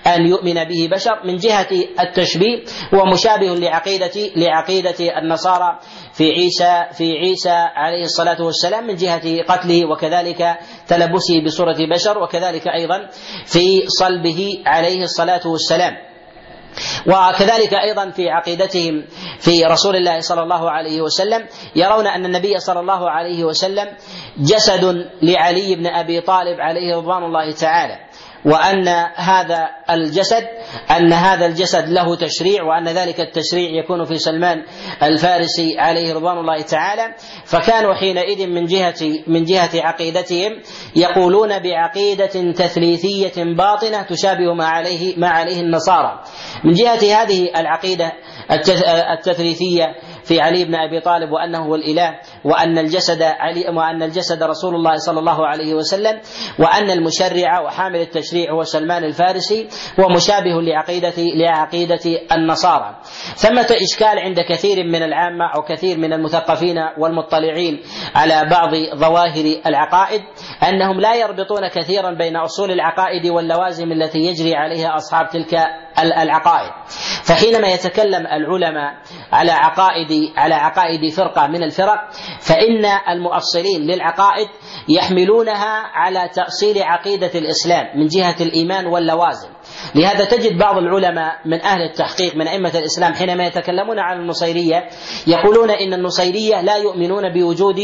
أن يؤمن به بشر من جهة التشبيه هو مشابه لعقيدة لعقيدة النصارى في عيسى في عيسى عليه الصلاة والسلام من جهة قتله وكذلك تلبسه بصورة بشر وكذلك أيضا في صلبه عليه الصلاة والسلام. وكذلك أيضا في عقيدتهم في رسول الله صلى الله عليه وسلم يرون أن النبي صلى الله عليه وسلم جسد لعلي بن أبي طالب عليه رضوان الله تعالى. وأن هذا الجسد أن هذا الجسد له تشريع وأن ذلك التشريع يكون في سلمان الفارسي عليه رضوان الله تعالى. فكانوا حينئذ من جهة من جهة عقيدتهم يقولون بعقيدة تثليثية باطنة تشابه ما عليه ما عليه النصارى. من جهة هذه العقيدة التثليثية في علي بن أبي طالب وأنه هو الإله وأن الجسد علي وأن الجسد رسول الله صلى الله عليه وسلم وأن المشرع وحامل التشريع هو سلمان الفارسي هو مشابه لعقيدة لعقيدة النصارى. ثمة إشكال عند كثير من العامة أو كثير من المثقفين والمطلعين على بعض ظواهر العقائد أنهم لا يربطون كثيرا بين أصول العقائد واللوازم التي يجري عليها أصحاب تلك العقائد. فحينما يتكلم العلماء على عقائد على عقائد فرقة من الفرق فإن المؤصلين للعقائد يحملونها على تأصيل عقيدة الإسلام من جهة الإيمان واللوازم. لهذا تجد بعض العلماء من أهل التحقيق من أئمة الإسلام حينما يتكلمون عن النصيرية يقولون إن النصيرية لا يؤمنون بوجود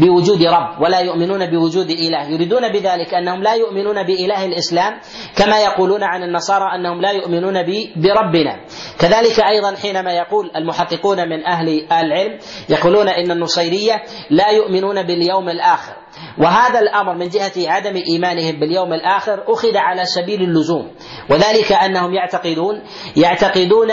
بوجود رب ولا يؤمنون بوجود إله. يريدون بذلك أنهم لا يؤمنون بإله الإسلام كما يقولون عن النصارى أنهم لا يؤمنون بربنا. كذلك أيضا حينما يقول المحققون من أهل العلم يقولون إن النصيرية لا يؤمنون باليوم الآخر. وهذا الأمر من جهة عدم إيمانهم باليوم الآخر أخذ على سبيل اللزوم. وذلك أنهم يعتقدون يعتقدون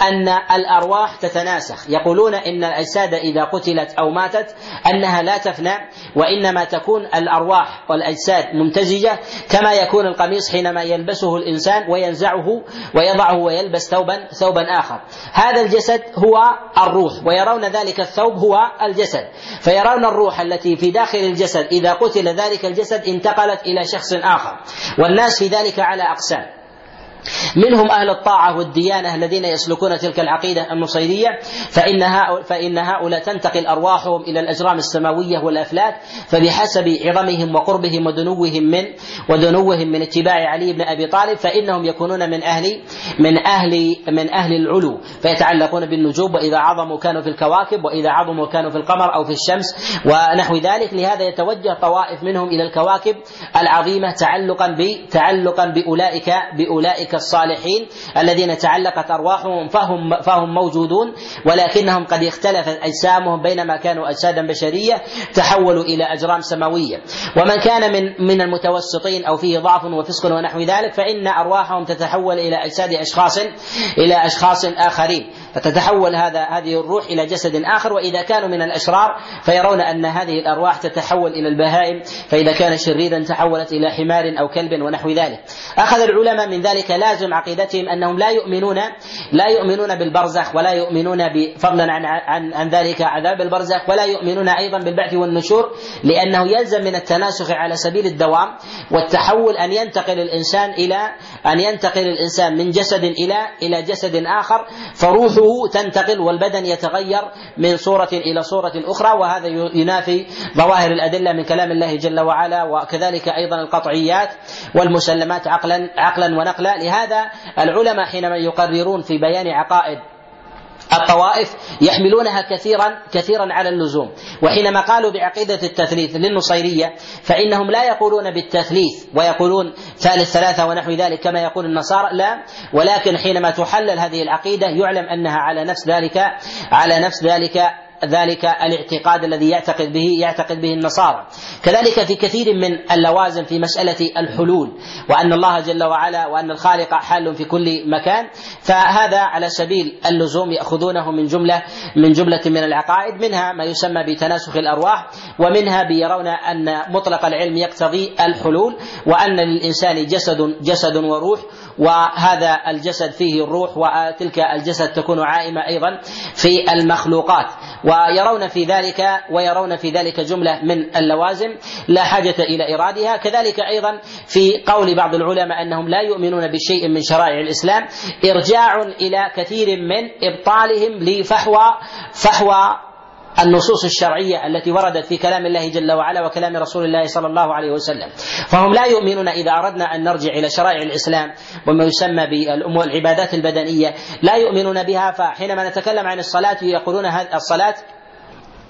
أن الأرواح تتناسخ. يقولون إن الأجساد إذا قتلت أو ماتت أنها لا تفنى وإنما تكون الأرواح والأجساد ممتزجة كما يكون القميص حينما يلبسه الإنسان وينزعه ويضعه ويلبس ثوبا ثوبا آخر. هذا الجسد هو الروح ويرون ذلك الثوب هو الجسد. فيرون الروح التي في داخل الجسد إذا قتل ذلك الجسد انتقلت إلى شخص آخر. والناس في ذلك على أقسام. منهم أهل الطاعة والديانة الذين يسلكون تلك العقيدة النصيرية فإن هؤلاء, فإن هؤلاء تنتقل أرواحهم إلى الأجرام السماوية والأفلاك فبحسب عظمهم وقربهم ودنوهم من ودنوهم من اتباع علي بن أبي طالب فإنهم يكونون من أهل من أهل من أهل العلو فيتعلقون بالنجوم وإذا عظموا كانوا في الكواكب وإذا عظموا كانوا في القمر أو في الشمس ونحو ذلك. لهذا يتوجه طوائف منهم إلى الكواكب العظيمة تعلقا تعلقا بأولئك بأولئك الصالحين الذين تعلقت أرواحهم فهم فهم موجودون ولكنهم قد اختلفت أجسامهم بينما كانوا أجسادا بشرية تحولوا إلى أجرام سماوية. ومن كان من من المتوسطين أو فيه ضعف وفسق ونحو ذلك فإن أرواحهم تتحول إلى أجساد اشخاص إلى أشخاص آخرين. فتتحول هذا هذه الروح إلى جسد آخر وإذا كانوا من الأشرار فيرون أن هذه الأرواح تتحول إلى البهائم فإذا كان شريرا تحولت إلى حمار أو كلب ونحو ذلك. أخذ العلماء من ذلك لازم عقيدتهم أنهم لا يؤمنون لا يؤمنون بالبرزخ ولا يؤمنون فضلا عن عن عن ذلك عذاب البرزخ ولا يؤمنون أيضا بالبعث والنشور لأنه يلزم من التناسخ على سبيل الدوام والتحول أن ينتقل الإنسان إلى أن ينتقل الإنسان من جسد إلى إلى جسد آخر فروحه تنتقل والبدن يتغير من صورة إلى صورة أخرى وهذا ينافي ظواهر الأدلة من كلام الله جل وعلا وكذلك أيضا القطعيات والمسلمات عقلا عقلا ونقلا. لهذا العلماء حينما يقررون في بيان عقائد الطوائف يحملونها كثيرا كثيرا على اللزوم. وحينما قالوا بعقيدة التثليث للنصيرية فإنهم لا يقولون بالتثليث ويقولون ثالث ثلاثة ونحو ذلك كما يقول النصارى لا. ولكن حينما تحلل هذه العقيدة يعلم أنها على نفس ذلك على نفس ذلك ذلك الاعتقاد الذي يعتقد به يعتقد به النصارى. كذلك في كثير من اللوازم في مسألة الحلول وأن الله جل وعلا وأن الخالق حال في كل مكان فهذا على سبيل اللزوم يأخذونه من جملة من جملة من العقائد منها ما يسمى بتناسخ الأرواح ومنها بيرون أن مطلق العلم يقتضي الحلول وأن للإنسان جسد جسد وروح وهذا الجسد فيه الروح وتلك الجسد تكون عائمة أيضا في المخلوقات. ويرون في ذلك ويرون في ذلك جملة من اللوازم لا حاجة إلى إرادها. كذلك أيضا في قول بعض العلماء أنهم لا يؤمنون بشيء من شرائع الإسلام إرجاع إلى كثير من إبطالهم لفحوى فحوى النصوص الشرعية التي وردت في كلام الله جل وعلا وكلام رسول الله صلى الله عليه وسلم. فهم لا يؤمنون إذا أردنا أن نرجع إلى شرائع الإسلام وما يسمى بالأمور العبادات البدنية. لا يؤمنون بها فحينما نتكلم عن الصلاة يقولون الصلاة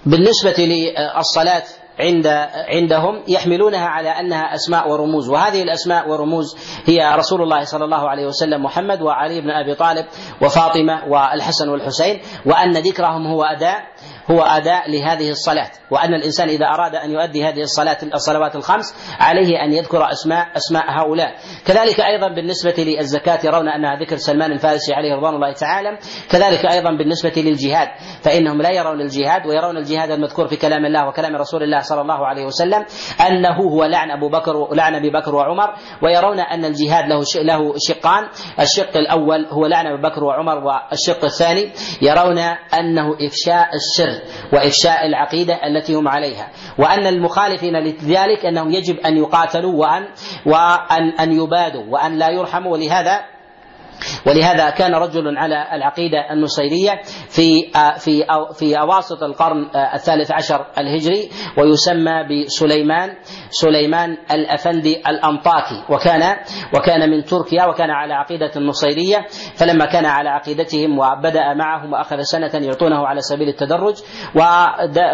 بالنسبة للصلاة عند عندهم يحملونها على أنها أسماء ورموز. وهذه الأسماء والرموز هي رسول الله صلى الله عليه وسلم محمد وعلي بن أبي طالب وفاطمة والحسن والحسين وأن ذكرهم هو أداء هو أداء لهذه الصلاة وأن الإنسان إذا أراد أن يؤدي هذه الصلاة الصلوات الخمس عليه أن يذكر أسماء أسماء هؤلاء. كذلك أيضا بالنسبة للزكاة يرون أنها ذكر سلمان الفارسي عليه رضوان الله تعالى. كذلك أيضا بالنسبة للجهاد فإنهم لا يرون الجهاد ويرون الجهاد المذكور في كلام الله وكلام رسول الله صلى الله عليه وسلم أنه هو لعن أبو بكر لعن أبي بكر وعمر ويرون أن الجهاد له له شقان. الشق الأول هو لعن ابي بكر وعمر والشق الثاني يرون أنه إفشاء السر وإفشاء العقيدة التي هم عليها. وأن المخالفين لذلك أنهم يجب أن يقاتلوا وان وان أن يبادوا وأن لا يرحموا. ولهذا ولهذا كان رجل على العقيدة النصيرية في في في أواسط القرن الثالث عشر الهجري ويسمى بسليمان سليمان الأفندي الأنطاكي. وكان وكان من تركيا وكان على عقيدة النصيرية فلما كان على عقيدتهم وبدأ معهم وأخذ سنة يعطونه على سبيل التدرج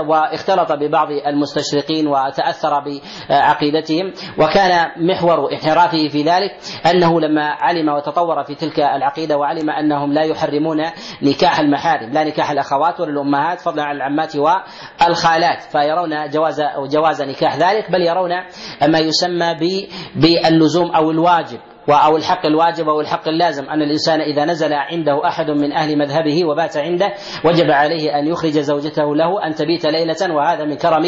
واختلط ببعض المستشرقين وتأثر بعقيدتهم. وكان محور انحرافه في ذلك أنه لما علم وتطور في تلك العقيدة وعلم أنهم لا يحرمون نكاح المحارم لا نكاح الأخوات ولا الأمهات فضلا عن العمات والخالات فيرون جواز جواز نكاح ذلك بل يرون ما يسمى باللزوم أو الواجب. أو الحق الواجب أو الحق اللازم أن الإنسان إذا نزل عنده أحد من أهل مذهبه وبات عنده وجب عليه أن يخرج زوجته له أن تبيت ليلة وهذا من كرم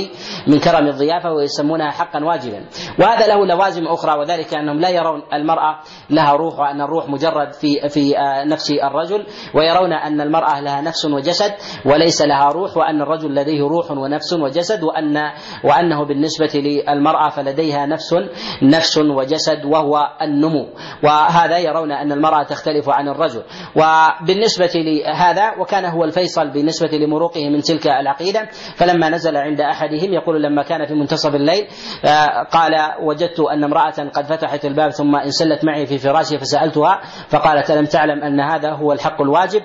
من كرم الضيافة ويسمونها حقا واجبا. وهذا له لوازم أخرى وذلك أنهم لا يرون المرأة لها روح وأن الروح مجرد في في نفس الرجل ويرون أن المرأة لها نفس وجسد وليس لها روح وأن الرجل لديه روح ونفس وجسد وأن وأنه بالنسبة للمرأة فلديها نفس نفس وجسد وهو النمو. وهذا يرون أن المرأة تختلف عن الرجل. وبالنسبة لهذا وكان هو الفيصل بالنسبة لمروقه من تلك العقيدة فلما نزل عند أحدهم يقول لما كان في منتصف الليل آه، قال وجدت أن امرأة قد فتحت الباب ثم انسلت معي في فراشي فسألتها فقالت ألم تعلم أن هذا هو الحق الواجب؟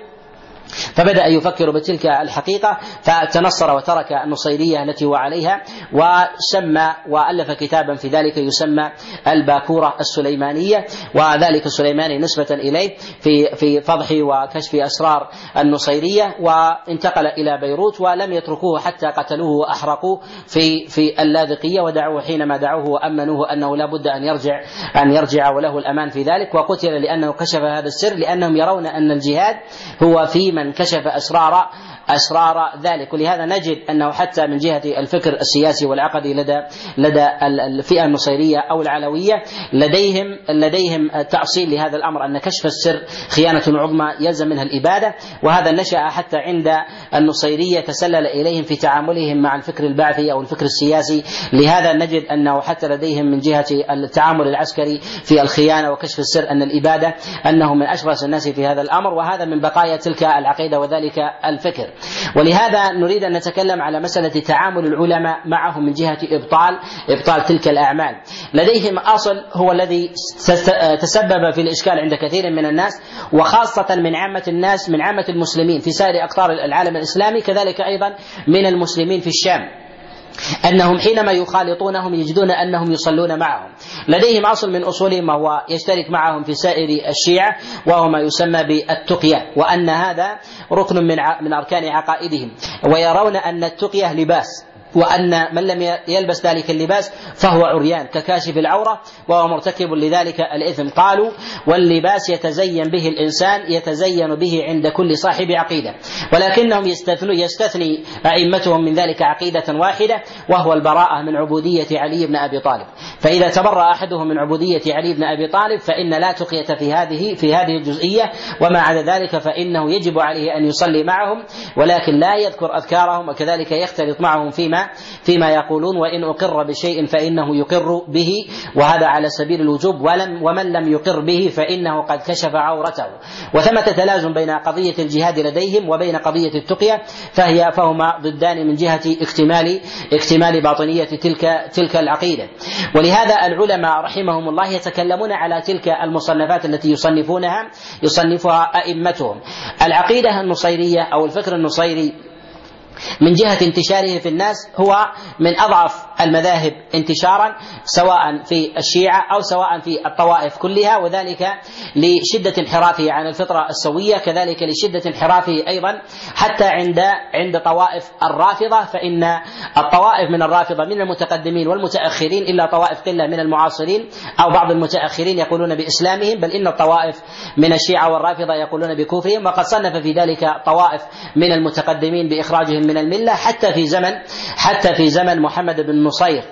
فبدأ يفكر بتلك الحقيقة فتنصر وترك النصيرية التي هو عليها وسمى وألف كتابا في ذلك يسمى الباكورة السليمانية وذلك السليماني نسبة إليه في في فضح وكشف أسرار النصيرية وانتقل إلى بيروت ولم يتركوه حتى قتلوه وأحرقوه في في اللاذقية ودعوه حينما دعوه وأمنوه أنه لا بد أن يرجع أن يرجع وله الأمان في ذلك وقتل لأنه كشف هذا السر لأنهم يرون أن الجهاد هو في من كشف أسرار أسرار ذلك. ولهذا نجد أنه حتى من جهة الفكر السياسي والعقدي لدى لدى الفئة النصيرية أو العلوية لديهم لديهم تأصيل لهذا الأمر أن كشف السر خيانة عظمى يلزم منها الإبادة. وهذا نشأ حتى عند النصيرية تسلل إليهم في تعاملهم مع الفكر البعثي أو الفكر السياسي. لهذا نجد أنه حتى لديهم من جهة التعامل العسكري في الخيانة وكشف السر أن الإبادة أنه من أشرس الناس في هذا الأمر. وهذا من بقايا تلك العقيدة وذلك الفكر ولهذا نريد أن نتكلم على مسألة تعامل العلماء معهم من جهة إبطال إبطال تلك الأعمال. لديهم أصل هو الذي تسبب في الإشكال عند كثير من الناس وخاصة من عامة الناس من عامة المسلمين في سائر أقطار العالم الإسلامي كذلك أيضا من المسلمين في الشام. أنهم حينما يخالطونهم يجدون أنهم يصلون معهم. لديهم أصل من أصولهم وهو يشترك معهم في سائر الشيعة وهو ما يسمى بالتقية وأن هذا ركن من أركان عقائدهم. ويرون أن التقية لباس. وأن من لم يلبس ذلك اللباس فهو عريان ككاشف العورة وهو مرتكب لذلك الإثم. قالوا واللباس يتزين به الإنسان يتزين به عند كل صاحب عقيدة. ولكنهم يستثنوا يستثني أئمتهم من ذلك عقيدة واحدة وهو البراءة من عبودية علي بن أبي طالب. فإذا تبرأ أحدهم من عبودية علي بن أبي طالب فإن لا تقية في هذه في هذه الجزئية. وما عدا ذلك فإنه يجب عليه أن يصلي معهم ولكن لا يذكر أذكارهم وكذلك يختلط معهم فيما فيما يقولون وإن أقر بشيء فإنه يقر به وهذا على سبيل الوجوب ولم ومن لم يقر به فإنه قد كشف عورته. وثمة تلازم بين قضية الجهاد لديهم وبين قضية التقية فهي فهما ضدان من جهة اكتمال اكتمال باطنية تلك تلك العقيدة. ولهذا العلماء رحمهم الله يتكلمون على تلك المصنفات التي يصنفونها يصنفها أئمتهم. العقيدة النصيرية أو الفكر النصيري من جهة انتشاره في الناس هو من أضعف المذاهب انتشارا سواء في الشيعة أو سواء في الطوائف كلها وذلك لشدة انحرافه عن الفطرة السوية كذلك لشدة انحرافه أيضا. حتى عند عند طوائف الرافضة فإن الطوائف من الرافضة من المتقدمين والمتأخرين إلا طوائف قلة من المعاصرين أو بعض المتأخرين يقولون بإسلامهم بل إن الطوائف من الشيعة والرافضة يقولون بكفرهم وقد صنف في ذلك طوائف من المتقدمين بإخراجهم من الملة حتى في زمن حتى في زمن محمد بن نصير.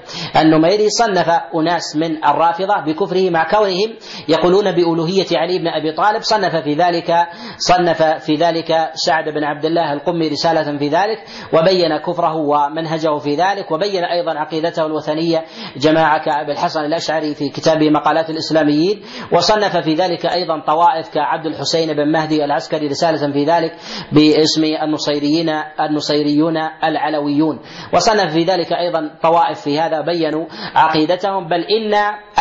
النميري صنف أناس من الرافضة بكفره مع كونهم يقولون بألوهية علي بن أبي طالب صنف في ذلك صنف في ذلك سعد بن عبد الله القمي رسالة في ذلك وبين كفره ومنهجه في ذلك وبين أيضا عقيدته الوثنية جماعة كأبي الحسن الأشعري في كتابه مقالات الإسلاميين وصنف في ذلك أيضا طوائف كعبد الحسين بن مهدي العسكري رسالة في ذلك باسم النصيريين النصيريون العلويون وصنف في ذلك أيضا طوائف في هذا بينوا عقيدتهم بل إن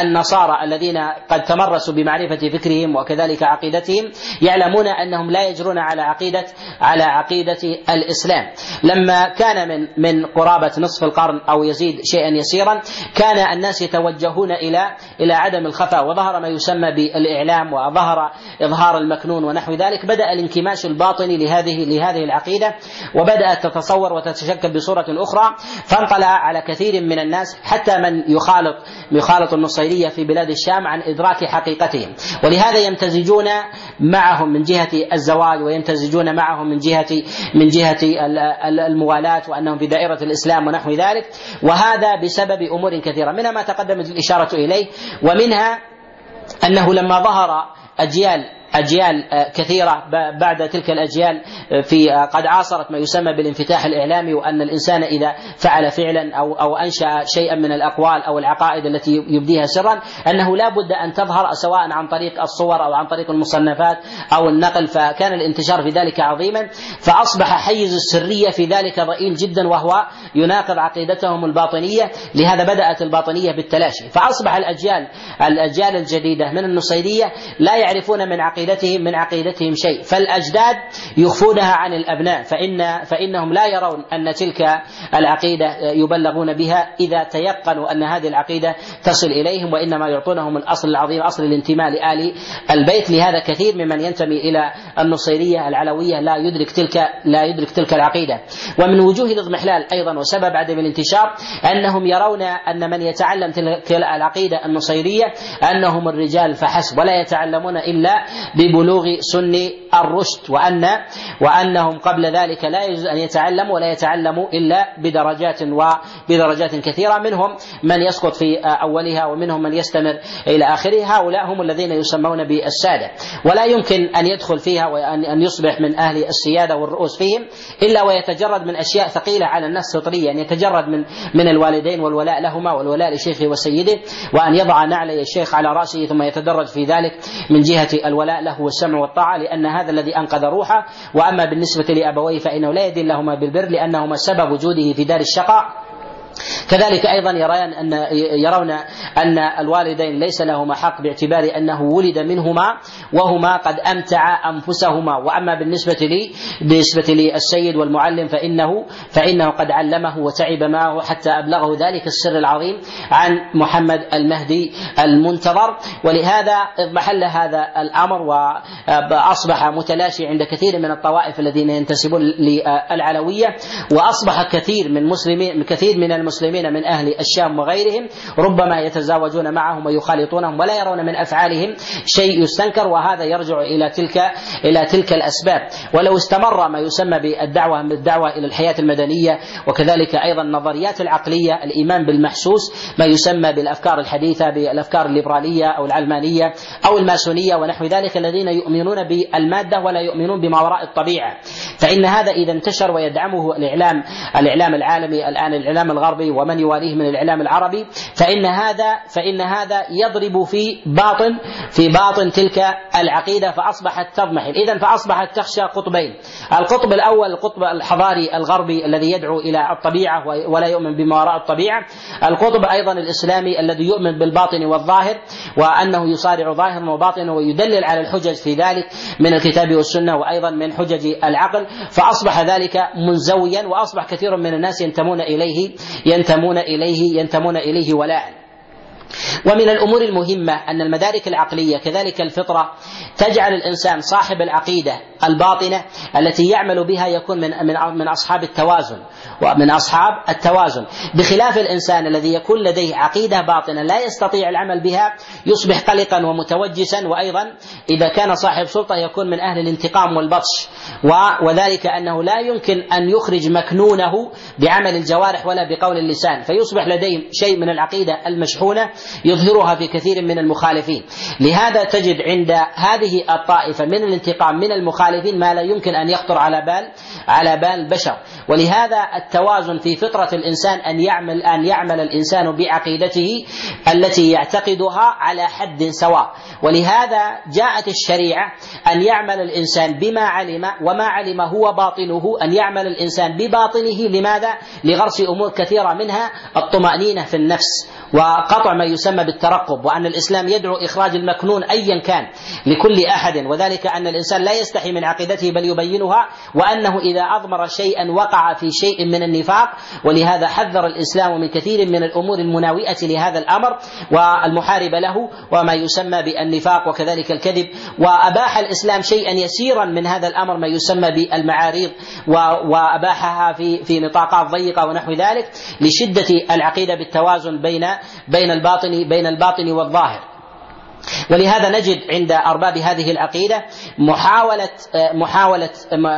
النصارى الذين قد تمرسوا بمعرفة فكرهم وكذلك عقيدتهم يعلمون أنهم لا يجرون على عقيدة على عقيدة الإسلام. لما كان من من قرابة نصف القرن أو يزيد شيئا يسيرا كان الناس يتوجهون إلى إلى عدم الخفاء وظهر ما يسمى بالإعلام وظهر إظهار المكنون ونحو ذلك بدأ الانكماش الباطني لهذه لهذه العقيدة وبدأت تتصور وتتشكل بصورة أخرى فانطلع على كثير من الناس حتى من يخالط يخالط النصيرية في بلاد الشام عن إدراك حقيقتهم. ولهذا يمتزجون معهم من جهة الزواج ويمتزجون معهم من جهة من جهة الموالاة وأنهم في دائرة الإسلام ونحو ذلك. وهذا بسبب أمور كثيرة. منها ما تقدمت الإشارة إليه ومنها أنه لما ظهر أجيال أجيال كثيرة. بعد تلك الأجيال في قد عاصرت ما يسمى بالانفتاح الإعلامي وأن الإنسان إذا فعل فعلا أو أو أنشأ شيئا من الأقوال أو العقائد التي يبديها سرا أنه لا بد أن تظهر سواء عن طريق الصور أو عن طريق المصنفات أو النقل. فكان الانتشار في ذلك عظيما. فأصبح حيز السرية في ذلك ضئيل جدا وهو يناقض عقيدتهم الباطنية. لهذا بدأت الباطنية بالتلاشي. فأصبح الأجيال الأجيال الجديدة من النصيرية لا يعرفون من عقيدتهم من عقيدتهم شيء. فالأجداد يخفونها عن الأبناء فان فإنهم لا يرون أن تلك العقيدة يبلغون بها إذا تيقنوا أن هذه العقيدة تصل إليهم وإنما يعطونهم الأصل العظيم أصل الانتماء لآل البيت. لهذا كثير ممن ينتمي إلى النصيرية العلوية لا يدرك تلك لا يدرك تلك العقيدة. ومن وجوه الاضمحلال أيضا وسبب عدم الانتشار أنهم يرون أن من يتعلم تلك العقيدة النصيرية أنهم الرجال فحسب. ولا يتعلمون إلا ببلوغ سن الرشد وان وأنهم قبل ذلك لا يجوز أن يتعلموا ولا يتعلموا إلا بدرجات وبدرجات كثيرة. منهم من يسقط في أولها ومنهم من يستمر إلى اخرها هؤلاء هم الذين يسمون بالسادة. ولا يمكن أن يدخل فيها أن يصبح من أهل السيادة والرؤوس فيهم إلا ويتجرد من أشياء ثقيلة على النفس فطريه ان يتجرد من من الوالدين والولاء لهما والولاء لشيخه وسيده وأن يضع نعلي الشيخ على رأسه ثم يتدرج في ذلك من جهة الولاء. له والسمع والطاعة لأن هذا الذي أنقذ روحه. وأما بالنسبة لأبويه فإنه لا يدين لهما بالبر لأنهما سبب وجوده في دار الشقاء. كذلك أيضا يرون ان يرون أن الوالدين ليس لهما حق باعتبار أنه ولد منهما وهما قد أمتع أنفسهما. وأما بالنسبة لي بالنسبة للسيد والمعلم فانه فإنه قد علمه وتعب معه حتى أبلغه ذلك السر العظيم عن محمد المهدي المنتظر. ولهذا اضمحل هذا الأمر وأصبح متلاشي عند كثير من الطوائف الذين ينتسبون للعلوية وأصبح كثير من مسلمين كثير من المسلمين من أهل الشام وغيرهم ربما يتزاوجون معهم ويخالطونهم ولا يرون من أفعالهم شيء يستنكر وهذا يرجع إلى تلك إلى تلك الأسباب. ولو استمر ما يسمى بالدعوة من الدعوة إلى الحياة المدنية وكذلك أيضا النظريات العقلية الإيمان بالمحسوس ما يسمى بالأفكار الحديثة بالأفكار الليبرالية أو العلمانية أو الماسونية ونحو ذلك الذين يؤمنون بالمادة ولا يؤمنون بما وراء الطبيعة. فإن هذا إذا انتشر ويدعمه الإعلام الإعلام العالمي الآن الإعلام الغربي ومن يواليه من الإعلام العربي فإن هذا فإن هذا يضرب في باطن في باطن تلك العقيدة فأصبحت تضمحل. اذا فأصبحت تخشى قطبين. القطب الأول القطب الحضاري الغربي الذي يدعو إلى الطبيعة ولا يؤمن بما وراء الطبيعة. القطب أيضا الإسلامي الذي يؤمن بالباطن والظاهر وأنه يصارع ظاهرا وباطنا ويدلل على الحجج في ذلك من الكتاب والسنة وأيضا من حجج العقل. فأصبح ذلك منزويا وأصبح كثير من الناس ينتمون إليه. ينتمون إليه ينتمون إليه ولاء. ومن الأمور المهمة أن المدارك العقلية كذلك الفطرة تجعل الإنسان صاحب العقيدة الباطنة التي يعمل بها يكون من من من أصحاب التوازن ومن أصحاب التوازن. بخلاف الإنسان الذي يكون لديه عقيدة باطنة لا يستطيع العمل بها يصبح قلقا ومتوجسا وأيضا إذا كان صاحب سلطة يكون من أهل الانتقام والبطش. وذلك أنه لا يمكن أن يخرج مكنونه بعمل الجوارح ولا بقول اللسان فيصبح لديه شيء من العقيدة المشحونة يظهرها في كثير من المخالفين. لهذا تجد عند هذه الطائفة من الانتقام من المخالفين ما لا يمكن أن يخطر على بال على بال البشر. ولهذا التوازن في فطرة الإنسان أن يعمل أن يعمل الإنسان بعقيدته التي يعتقدها على حد سواء. ولهذا جاءت الشريعة أن يعمل الإنسان بما علم وما علم هو باطنه أن يعمل الإنسان بباطنه. لماذا؟ لغرس أمور كثيرة منها الطمأنينة في النفس. وقطع ما يسمى بالترقب وأن الإسلام يدعو إخراج المكنون أيا كان لكل أحد وذلك أن الإنسان لا يستحي من عقيدته بل يبينها وأنه إذا أضمر شيئا وقع في شيء من النفاق ولهذا حذر الإسلام من كثير من الأمور المناوئة لهذا الأمر والمحاربة له وما يسمى بالنفاق وكذلك الكذب. وأباح الإسلام شيئا يسيرا من هذا الأمر ما يسمى بالمعاريض وأباحها في في نطاقات ضيقة ونحو ذلك لشدة العقيدة بالتوازن بين بين الباطن بين الباطن والظاهر. ولهذا نجد عند أرباب هذه العقيدة محاولة محاولة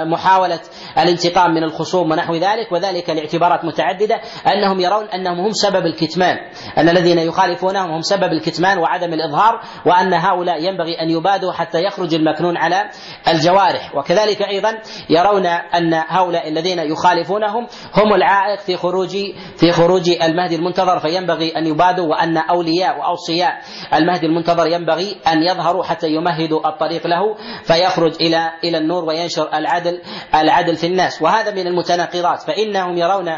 محاولة الانتقام من الخصوم ونحو ذلك وذلك لاعتبارات متعددة أنهم يرون أنهم هم سبب الكتمان أن الذين يخالفونهم هم سبب الكتمان وعدم الإظهار وأن هؤلاء ينبغي أن يبادوا حتى يخرج المكنون على الجوارح. وكذلك أيضا يرون أن هؤلاء الذين يخالفونهم هم العائق في خروج في خروج المهدي المنتظر فينبغي أن يبادوا وأن أولياء وأوصياء المهدي المنتظر ينبغي أن يظهروا حتى يمهدوا الطريق له فيخرج إلى إلى النور وينشر العدل العدل في الناس. وهذا من المتناقضات. فإنهم يرون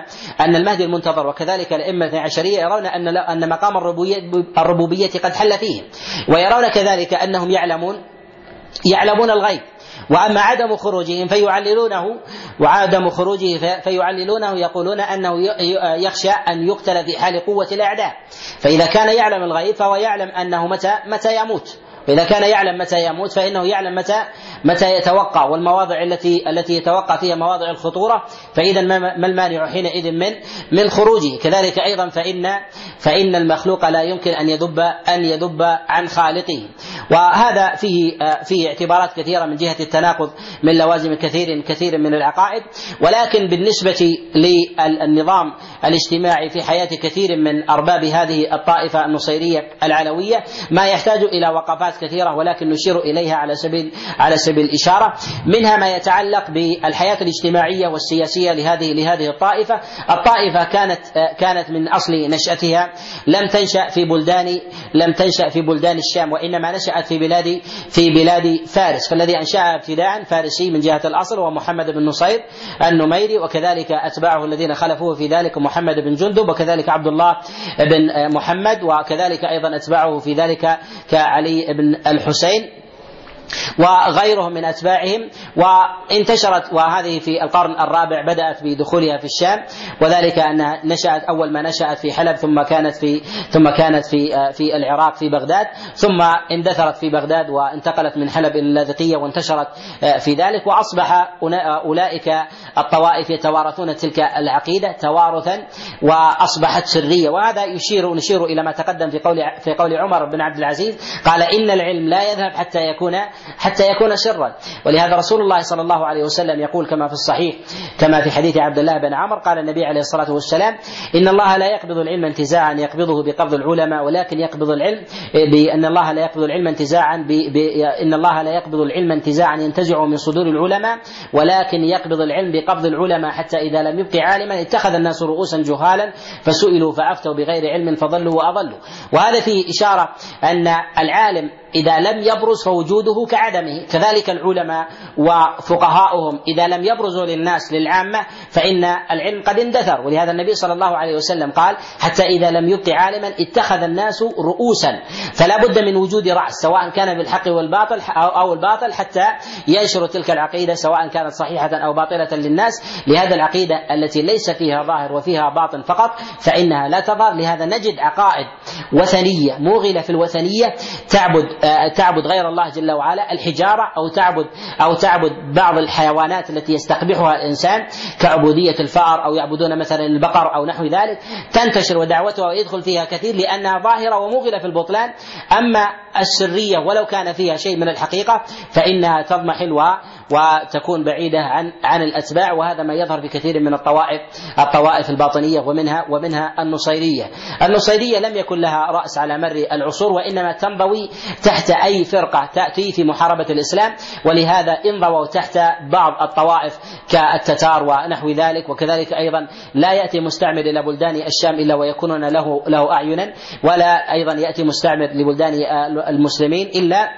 أن المهدي المنتظر وكذلك الأئمة العشريه يرون أن أن مقام الربوبية قد حل فيهم ويرون كذلك أنهم يعلمون يعلمون الغيب. وأما عدم خروجهم فيعللونه وعدم خروجه فيعللونه يقولون أنه يخشى أن يقتل في حال قوة الأعداء. فإذا كان يعلم الغيب فهو يعلم أنه متى متى يموت. فإذا كان يعلم متى يموت فإنه يعلم متى متى يتوقع والمواضع التي التي يتوقع فيها مواضع الخطورة فإذا ما المانع حينئذ من من خروجه. كذلك أيضا فإن فإن المخلوق لا يمكن أن يذب أن يذب عن خالقه. وهذا فيه فيه اعتبارات كثيرة من جهة التناقض من لوازم كثير كثير من العقائد. ولكن بالنسبة للنظام الاجتماعي في حياة كثير من أرباب هذه الطائفة النصيرية العلوية ما يحتاج إلى وقفات كثيرة ولكن نشير إليها على سبيل على سبيل الإشارة. منها ما يتعلق بالحياة الاجتماعية والسياسية لهذه لهذه الطائفة. الطائفة كانت كانت من أصل نشأتها. لم تنشأ في بلدان لم تنشأ في بلدان الشام وإنما نشأت في بلاد في بلاد فارس. فالذي أنشأها ابتداء فارسي من جهة الأصل هو محمد بن نصير النميري وكذلك أتباعه الذين خلفوه في ذلك محمد بن جندب وكذلك عبد الله بن محمد وكذلك أيضا أتباعه في ذلك كعلي بن الحسين وغيرهم من أتباعهم وانتشرت وهذه في القرن الرابع بدأت بدخولها في الشام وذلك انها نشأت أول ما نشأت في حلب ثم كانت في ثم كانت في في العراق في بغداد ثم اندثرت في بغداد وانتقلت من حلب إلى اللاذقية وانتشرت في ذلك وأصبح أولئك الطوائف يتوارثون تلك العقيدة توارثا وأصبحت سرية وهذا يشير نشير إلى ما تقدم في قول في قول عمر بن عبد العزيز قال إن العلم لا يذهب حتى يكون حتى يكون سرا. ولهذا رسول الله صلى الله عليه وسلم يقول كما في الصحيح كما في حديث عبد الله بن عمر قال النبي عليه الصلاة والسلام إن الله لا يقبض العلم انتزاعا يقبضه بقبض العلماء ولكن يقبض العلم بأن الله لا يقبض العلم انتزاعا ب... إن الله لا يقبض العلم انتزاعا ينتزعه من صدور العلماء ولكن يقبض العلم بقبض العلماء حتى إذا لم يبق عالما اتخذ الناس رؤوسا جهالا فسئلوا فأفتوا بغير علم فضلوا وأضلوا. وهذا فيه إشارة أن العالم إذا لم يبرز فوجوده كعدمه كذلك العلماء وفقهاؤهم إذا لم يبرزوا للناس للعامة فإن العلم قد اندثر. ولهذا النبي صلى الله عليه وسلم قال حتى إذا لم يبق عالما اتخذ الناس رؤوسا. فلا بد من وجود رأس سواء كان بالحق والباطل أو الباطل حتى ينشر تلك العقيدة سواء كانت صحيحة أو باطلة للناس. لهذا العقيدة التي ليس فيها ظاهر وفيها باطن فقط فإنها لا تظهر. لهذا نجد عقائد وثنية موغلة في الوثنية تعبد تعبد غير الله جل وعلا الحجارة أو تعبد أو تعبد بعض الحيوانات التي يستقبحها الإنسان كعبودية الفأر أو يعبدون مثلا البقر أو نحو ذلك. تنتشر ودعوتها ويدخل فيها كثير لأنها ظاهرة وموغله في البطلان. أما السرية ولو كان فيها شيء من الحقيقة فإنها تضمحل وتكون بعيدة عن عن الأتباع وهذا ما يظهر في كثير من الطوائف الطوائف الباطنية ومنها ومنها النصيرية. النصيرية لم يكن لها رأس على مر العصور وإنما تنضوي تحت أي فرقة تأتي في محاربة الإسلام ولهذا انضووا تحت بعض الطوائف كالتتار ونحو ذلك وكذلك أيضا لا يأتي مستعمر إلى بلدان الشام إلا ويكونون له له اعينا ولا أيضا يأتي مستعمر لبلدان المسلمين إلا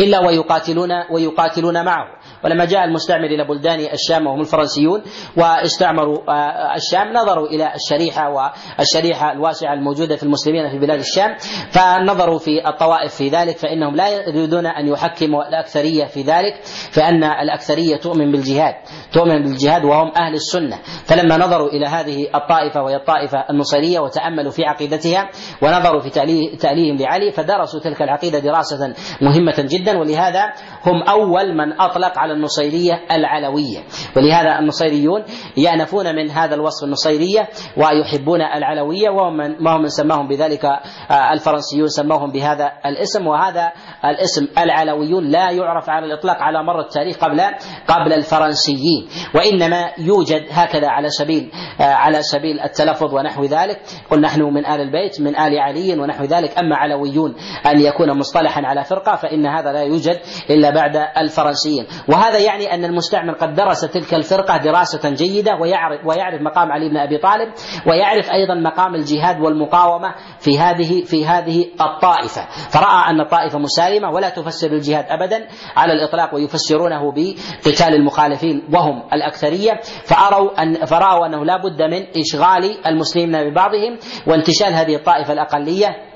إلا ويقاتلون ويقاتلون معه. ولما جاء المستعمر إلى بلدان الشام وهم الفرنسيون واستعمروا آه، الشام نظروا إلى الشريحة والشريحة الواسعة الموجودة في المسلمين في بلاد الشام فنظروا في الطوائف في ذلك فإنهم لا يريدون أن يحكموا الأكثرية في ذلك فإن الأكثرية تؤمن بالجهاد تؤمن بالجهاد وهم أهل السنة. فلما نظروا إلى هذه الطائفة وهي الطائفة النصيرية وتأملوا في عقيدتها ونظروا في تأليهم لعلي فدرسوا تلك العقيدة دراسة مهمة جدا ولهذا هم أول من أطلق على النصيرية العلوية. ولهذا النصيريون يأنفون من هذا الوصف النصيرية ويحبون العلوية وهم وهم من سماهم بذلك آه، الفرنسيون سموهم بهذا الاسم. وهذا الاسم العلويون لا يعرف على الإطلاق على مر التاريخ قبل قبل الفرنسيين. وإنما يوجد هكذا على سبيل آه، على سبيل التلفظ ونحو ذلك. قل نحن من آل البيت من آل علي ونحو ذلك. أما علويون أن يكون مصطلحا على فرقة فإن هذا لا يوجد إلا بعد الفرنسيين. وهذا يعني أن المستعمر قد درس تلك الفرقة دراسة جيدة ويعرف ويعرف مقام علي بن أبي طالب ويعرف أيضا مقام الجهاد والمقاومة في هذه في هذه الطائفة. فرأى أن الطائفة مسالمة ولا تفسر الجهاد أبدا على الإطلاق ويفسرونه بقتال المخالفين وهم الأكثرية. فأروا أن فرأوا أنه لا بد من إشغال المسلمين ببعضهم وانتشال هذه الطائفة الأقلية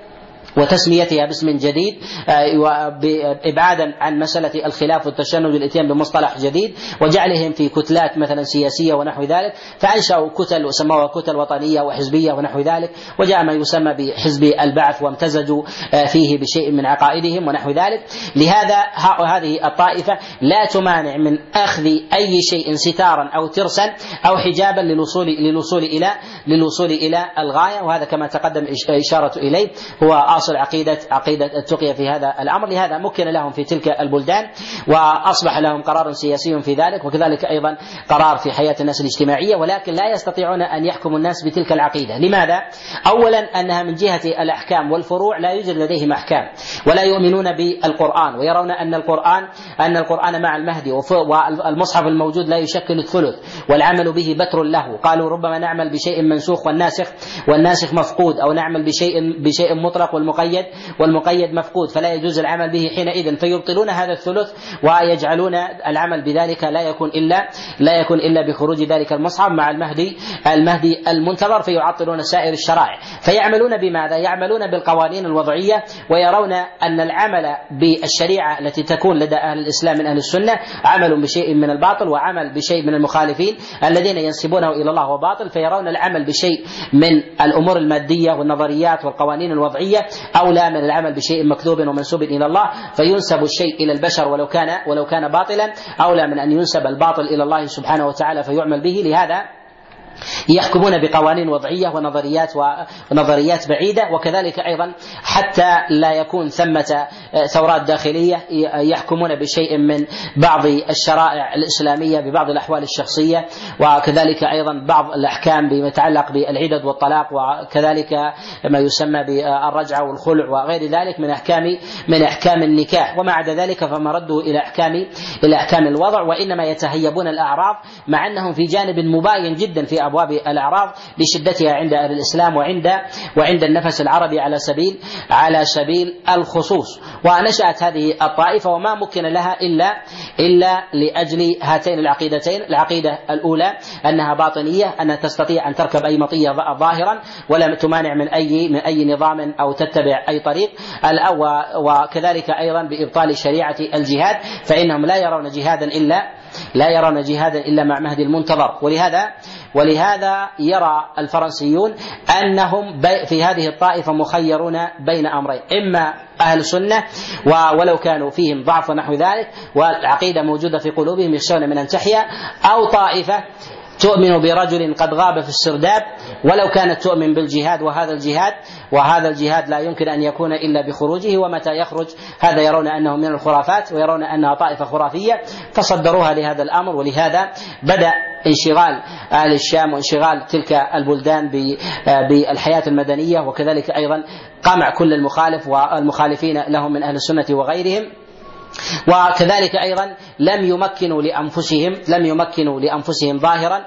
وتسميتها باسم جديد آه، إبعادا عن مسألة الخلاف والتشنج والإتيان بمصطلح جديد وجعلهم في كتلات مثلا سياسية ونحو ذلك فأنشأوا كتل وسموها كتل وطنية وحزبية ونحو ذلك وجاء ما يسمى بحزب البعث وامتزجوا آه، فيه بشيء من عقائدهم ونحو ذلك. لهذا هذه الطائفة لا تمانع من أخذ أي شيء ستارا أو ترسا أو حجابا للوصول للوصول إلى للوصول إلى الغاية وهذا كما تقدم إشارة إليه هو آصل عقيده عقيدة التقيه في هذا الأمر. لهذا مكن لهم في تلك البلدان وأصبح لهم قرار سياسي في ذلك وكذلك أيضا قرار في حياة الناس الاجتماعية ولكن لا يستطيعون أن يحكموا الناس بتلك العقيدة. لماذا؟ اولا أنها من جهة الأحكام والفروع لا يوجد لديهم أحكام ولا يؤمنون بالقرآن ويرون أن القران أن القرآن مع المهدي والمصحف الموجود لا يشكل الثلث والعمل به بتر له. قالوا ربما نعمل بشيء منسوخ والناسخ والناسخ مفقود أو نعمل بشيء بشيء مطلق والمقيد والمقيد مفقود فلا يجوز العمل به حينئذ. فيبطلون هذا الثلث ويجعلون العمل بذلك لا يكون إلا لا يكون إلا بخروج ذلك المصحف مع المهدي المهدي المنتظر فيعطلون سائر الشرائع. فيعملون بماذا؟ يعملون بالقوانين الوضعية ويرون أن العمل بالشريعة التي تكون لدى أهل الإسلام من أهل السنة عمل بشيء من الباطل وعمل بشيء من المخالفين الذين ينسبونه إلى الله وباطل. فيرون العمل بشيء من الأمور المادية والنظريات والقوانين الوضعية اولى من العمل بشيء مكذوب ومنسوب إلى الله فينسب الشيء إلى البشر ولو كان ولو كان باطلا اولى من أن ينسب الباطل إلى الله سبحانه وتعالى فيعمل به. لهذا يحكمون بقوانين وضعية ونظريات ونظريات بعيدة وكذلك أيضا حتى لا يكون ثمة آه، ثورات داخلية يحكمون بشيء من بعض الشرائع الإسلامية ببعض الأحوال الشخصية وكذلك أيضا بعض الأحكام بما يتعلق بالعدد والطلاق وكذلك ما يسمى بالرجعة والخلع وغير ذلك من احكام من أحكام النكاح. وما عدا ذلك فمرده إلى احكام إلى أحكام الوضع وإنما يتهيبون الأعراض مع أنهم في جانب مباين جدا في أبواب الإعراض لشدتها عند أهل الإسلام وعند وعند النفس العربي على سبيل على سبيل الخصوص. ونشأت هذه الطائفة وما مكن لها الا إلا لأجل هاتين العقيدتين. العقيدة الأولى أنها باطنية أنها تستطيع أن تركب أي مطية ظاهرا ولا تمانع من اي من أي نظام أو تتبع أي طريق. وكذلك أيضا بإبطال شريعة الجهاد فإنهم لا يرون جهادا إلا لا يرون جهادا إلا مع مهدي المنتظر. ولهذا ولهذا يرى الفرنسيون أنهم في هذه الطائفة مخيرون بين أمرين. إما أهل السنة ولو كانوا فيهم ضعف ونحو ذلك والعقيدة موجودة في قلوبهم يخشون من أن تحيا أو طائفة تؤمن برجل قد غاب في السرداب ولو كانت تؤمن بالجهاد وهذا الجهاد وهذا الجهاد لا يمكن أن يكون إلا بخروجه ومتى يخرج؟ هذا يرون أنه من الخرافات ويرون أنها طائفة خرافية فصدروها لهذا الأمر ولهذا بدأ انشغال أهل الشام وانشغال تلك البلدان بالحياة المدنية وكذلك أيضا قمع كل المخالف والمخالفين لهم من أهل السنة وغيرهم. وكذلك أيضا لم يمكنوا لأنفسهم لم يمكنوا لأنفسهم ظاهرا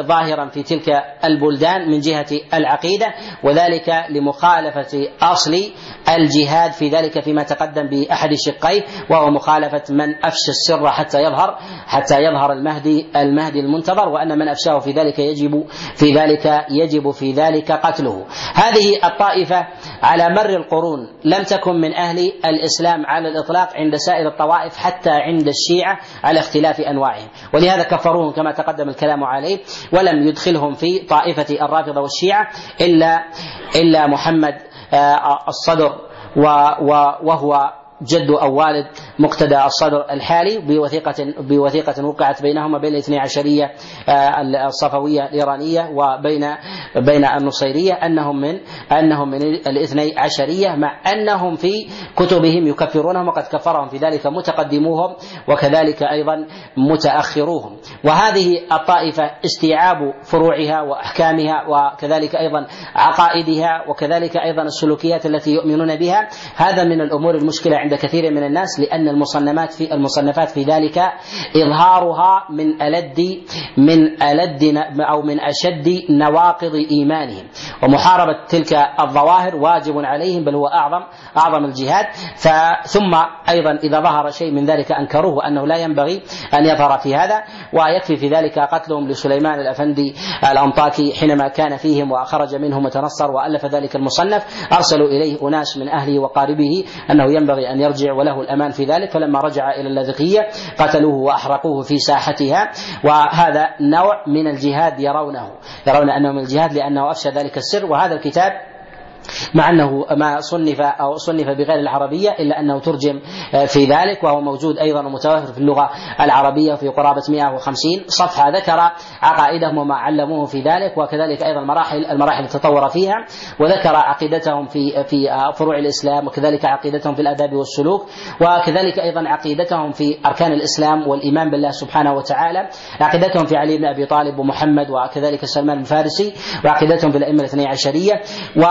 ظاهرا في تلك البلدان من جهة العقيدة وذلك لمخالفة أصل الجهاد في ذلك فيما تقدم بأحد شقيه وهو مخالفة من أفشى السر حتى يظهر حتى يظهر المهدي المهدي المنتظر وأن من أفشاه في ذلك يجب في ذلك يجب في ذلك قتله. هذه الطائفة على مر القرون لم تكن من أهل الإسلام على الإطلاق عند سائر الطوائف حتى عند الشيعة على اختلاف أنواعهم ولهذا كفروهم كما تقدم الكلام عليه ولم يدخلهم في طائفة الرافضة والشيعة الا إلا محمد آه، الصدر وهو جد أو والد مقتدى الصدر الحالي بوثيقة بوثيقة وقعت بينهما بين الاثني عشرية آه، الصفوية الإيرانية وبين بين النصيرية أنهم من أنهم من الاثني عشرية مع أنهم في كتبهم يكفرونهم وقد كفرهم في ذلك متقدموهم وكذلك أيضا متأخروهم. وهذه الطائفة استيعاب فروعها وأحكامها وكذلك أيضا عقائدها وكذلك أيضا السلوكيات التي يؤمنون بها. هذا من الأمور المشكلة عند كثير من الناس لأن المصنفات في المصنفات في ذلك إظهارها من ألد من ألد أو من أشد نواقض إيمانهم. ومحاربة تلك الظواهر واجب عليهم بل هو أعظم أعظم الجهاد. ثم أيضا إذا ظهر شيء من ذلك أنكروه وأنه لا ينبغي أن يظهر في هذا ويكفي في ذلك قتلهم لسليمان الأفندي الأنطاكي حينما كان فيهم وخرج منهم وتنصر وألف ذلك المصنف. أرسلوا إليه أناس من أهله وقاربه أنه ينبغي أن يرجع وله الأمان في ذلك. فلما رجع إلى اللاذقية قتلوه وأحرقوه في ساحتها. وهذا نوع من الجهاد يرونه يرون أنه من الجهاد لأنه أفشى ذلك السر. وهذا الكتاب مع أنه ما صنف أو صنف بغير العربية إلا أنه ترجم آه، في ذلك وهو موجود أيضا ومتوفر في اللغة العربية في قرابة 150 صفحة ذكر عقائدهم وما علموه في ذلك وكذلك أيضا مراحل المراحل التطور فيها وذكر عقيدتهم في في آه، فروع الإسلام وكذلك عقيدتهم في الأداب والسلوك وكذلك أيضا عقيدتهم في أركان الإسلام والإيمان بالله سبحانه وتعالى عقيدتهم في علي بن أبي طالب ومحمد وكذلك سلمان الفارسي وعقيدتهم في الأئمة الاثني عشرية و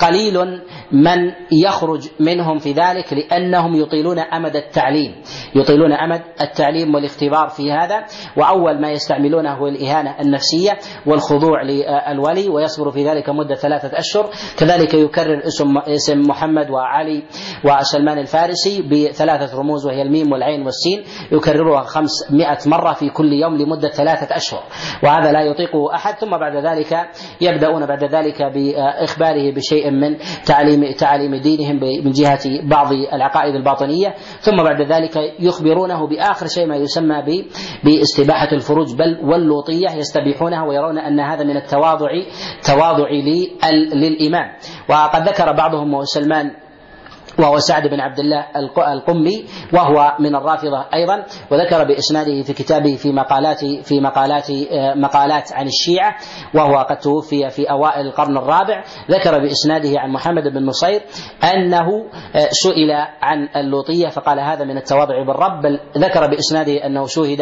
قليل من يخرج منهم في ذلك لأنهم يطيلون أمد التعليم. يطيلون أمد التعليم والاختبار في هذا وأول ما يستعملونه هو الإهانة النفسية والخضوع للولي ويصبر في ذلك مدة ثلاثة أشهر. كذلك يكرر اسم اسم محمد وعلي وسلمان الفارسي بثلاثة رموز وهي الميم والعين والسين. يكررها خمسمائة مرة في كل يوم لمدة ثلاثة أشهر. وهذا لا يطيقه أحد. ثم بعد ذلك يبدأون بعد ذلك بإخباره بشيء من تعليم تعاليم دينهم من جهة بعض العقائد الباطنية. ثم بعد ذلك يخبرونه بآخر شيء ما يسمى باستباحة الفروج بل واللوطية يستبيحونها ويرون أن هذا من التواضع تواضع للامام وقد ذكر بعضهم سلمان وهو سعد بن عبد الله القمي وهو من الرافضة أيضا وذكر بإسناده في كتابه في مقالات في مقالات مقالات عن الشيعة وهو قد توفي في أوائل القرن الرابع. ذكر بإسناده عن محمد بن نصير أنه آه، سئل عن اللوطية فقال هذا من التواضع بالرب. بل ذكر بإسناده أنه شهد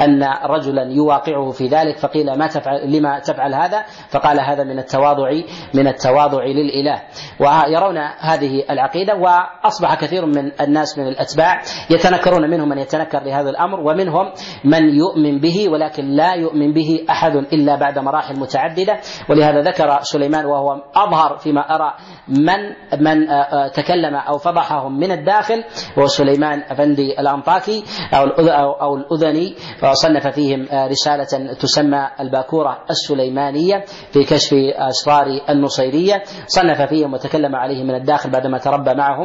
أن رجلا يواقعه في ذلك فقيل ما تفعل لما تفعل هذا؟ فقال هذا من التواضع من التواضع للإله. ويرون هذه العقيدة و واصبح كثير من الناس من الأتباع يتنكرون منهم من يتنكر لهذا الأمر ومنهم من يؤمن به ولكن لا يؤمن به أحد إلا بعد مراحل متعددة. ولهذا ذكر سليمان وهو أظهر فيما أرى من من آه، آه، تكلم أو فضحهم من الداخل هو سليمان أفندي الأنطاكي أو أو الأذني وصنف فيهم آه، رسالة تسمى الباكورة السليمانية في كشف أسرار النصيرية. صنف فيهم وتكلم عليهم من الداخل بعدما تربى معهم.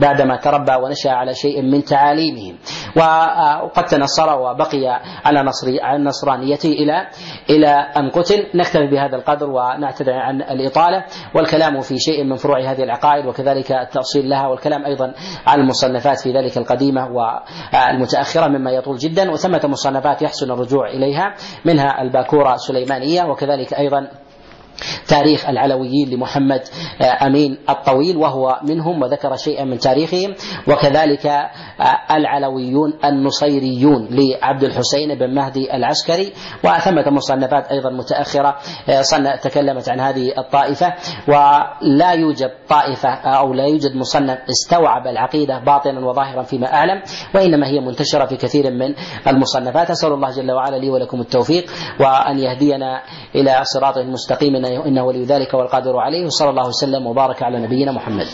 بعدما تربى ونشأ على شيء من تعاليمهم. وقد تنصر وبقي على نصري على نصرانيته إلى إلى أن قتل. نكتفي بهذا القدر ونعتذر عن الإطالة والكلام في شيء من فروع هذه العقائد وكذلك التأصيل لها والكلام أيضا على المصنفات في ذلك القديمة والمتأخرة مما يطول جدا. وثمة مصنفات يحسن الرجوع إليها منها الباكورة السليمانية وكذلك أيضا تاريخ العلويين لمحمد آه، أمين الطويل وهو منهم وذكر شيئا من تاريخهم. وكذلك آه، العلويون النصيريون لعبد الحسين بن مهدي العسكري. وثمة مصنفات أيضا متأخرة آه، تكلمت عن هذه الطائفة. ولا يوجد طائفة أو لا يوجد مصنف استوعب العقيدة باطنا وظاهرا فيما أعلم. وإنما هي منتشرة في كثير من المصنفات. أسأل الله جل وعلا لي ولكم التوفيق وأن يهدينا إلى صراط مستقيم. انه ولي ذلك والقادر عليه وصلى الله وسلم وبارك على نبينا محمد.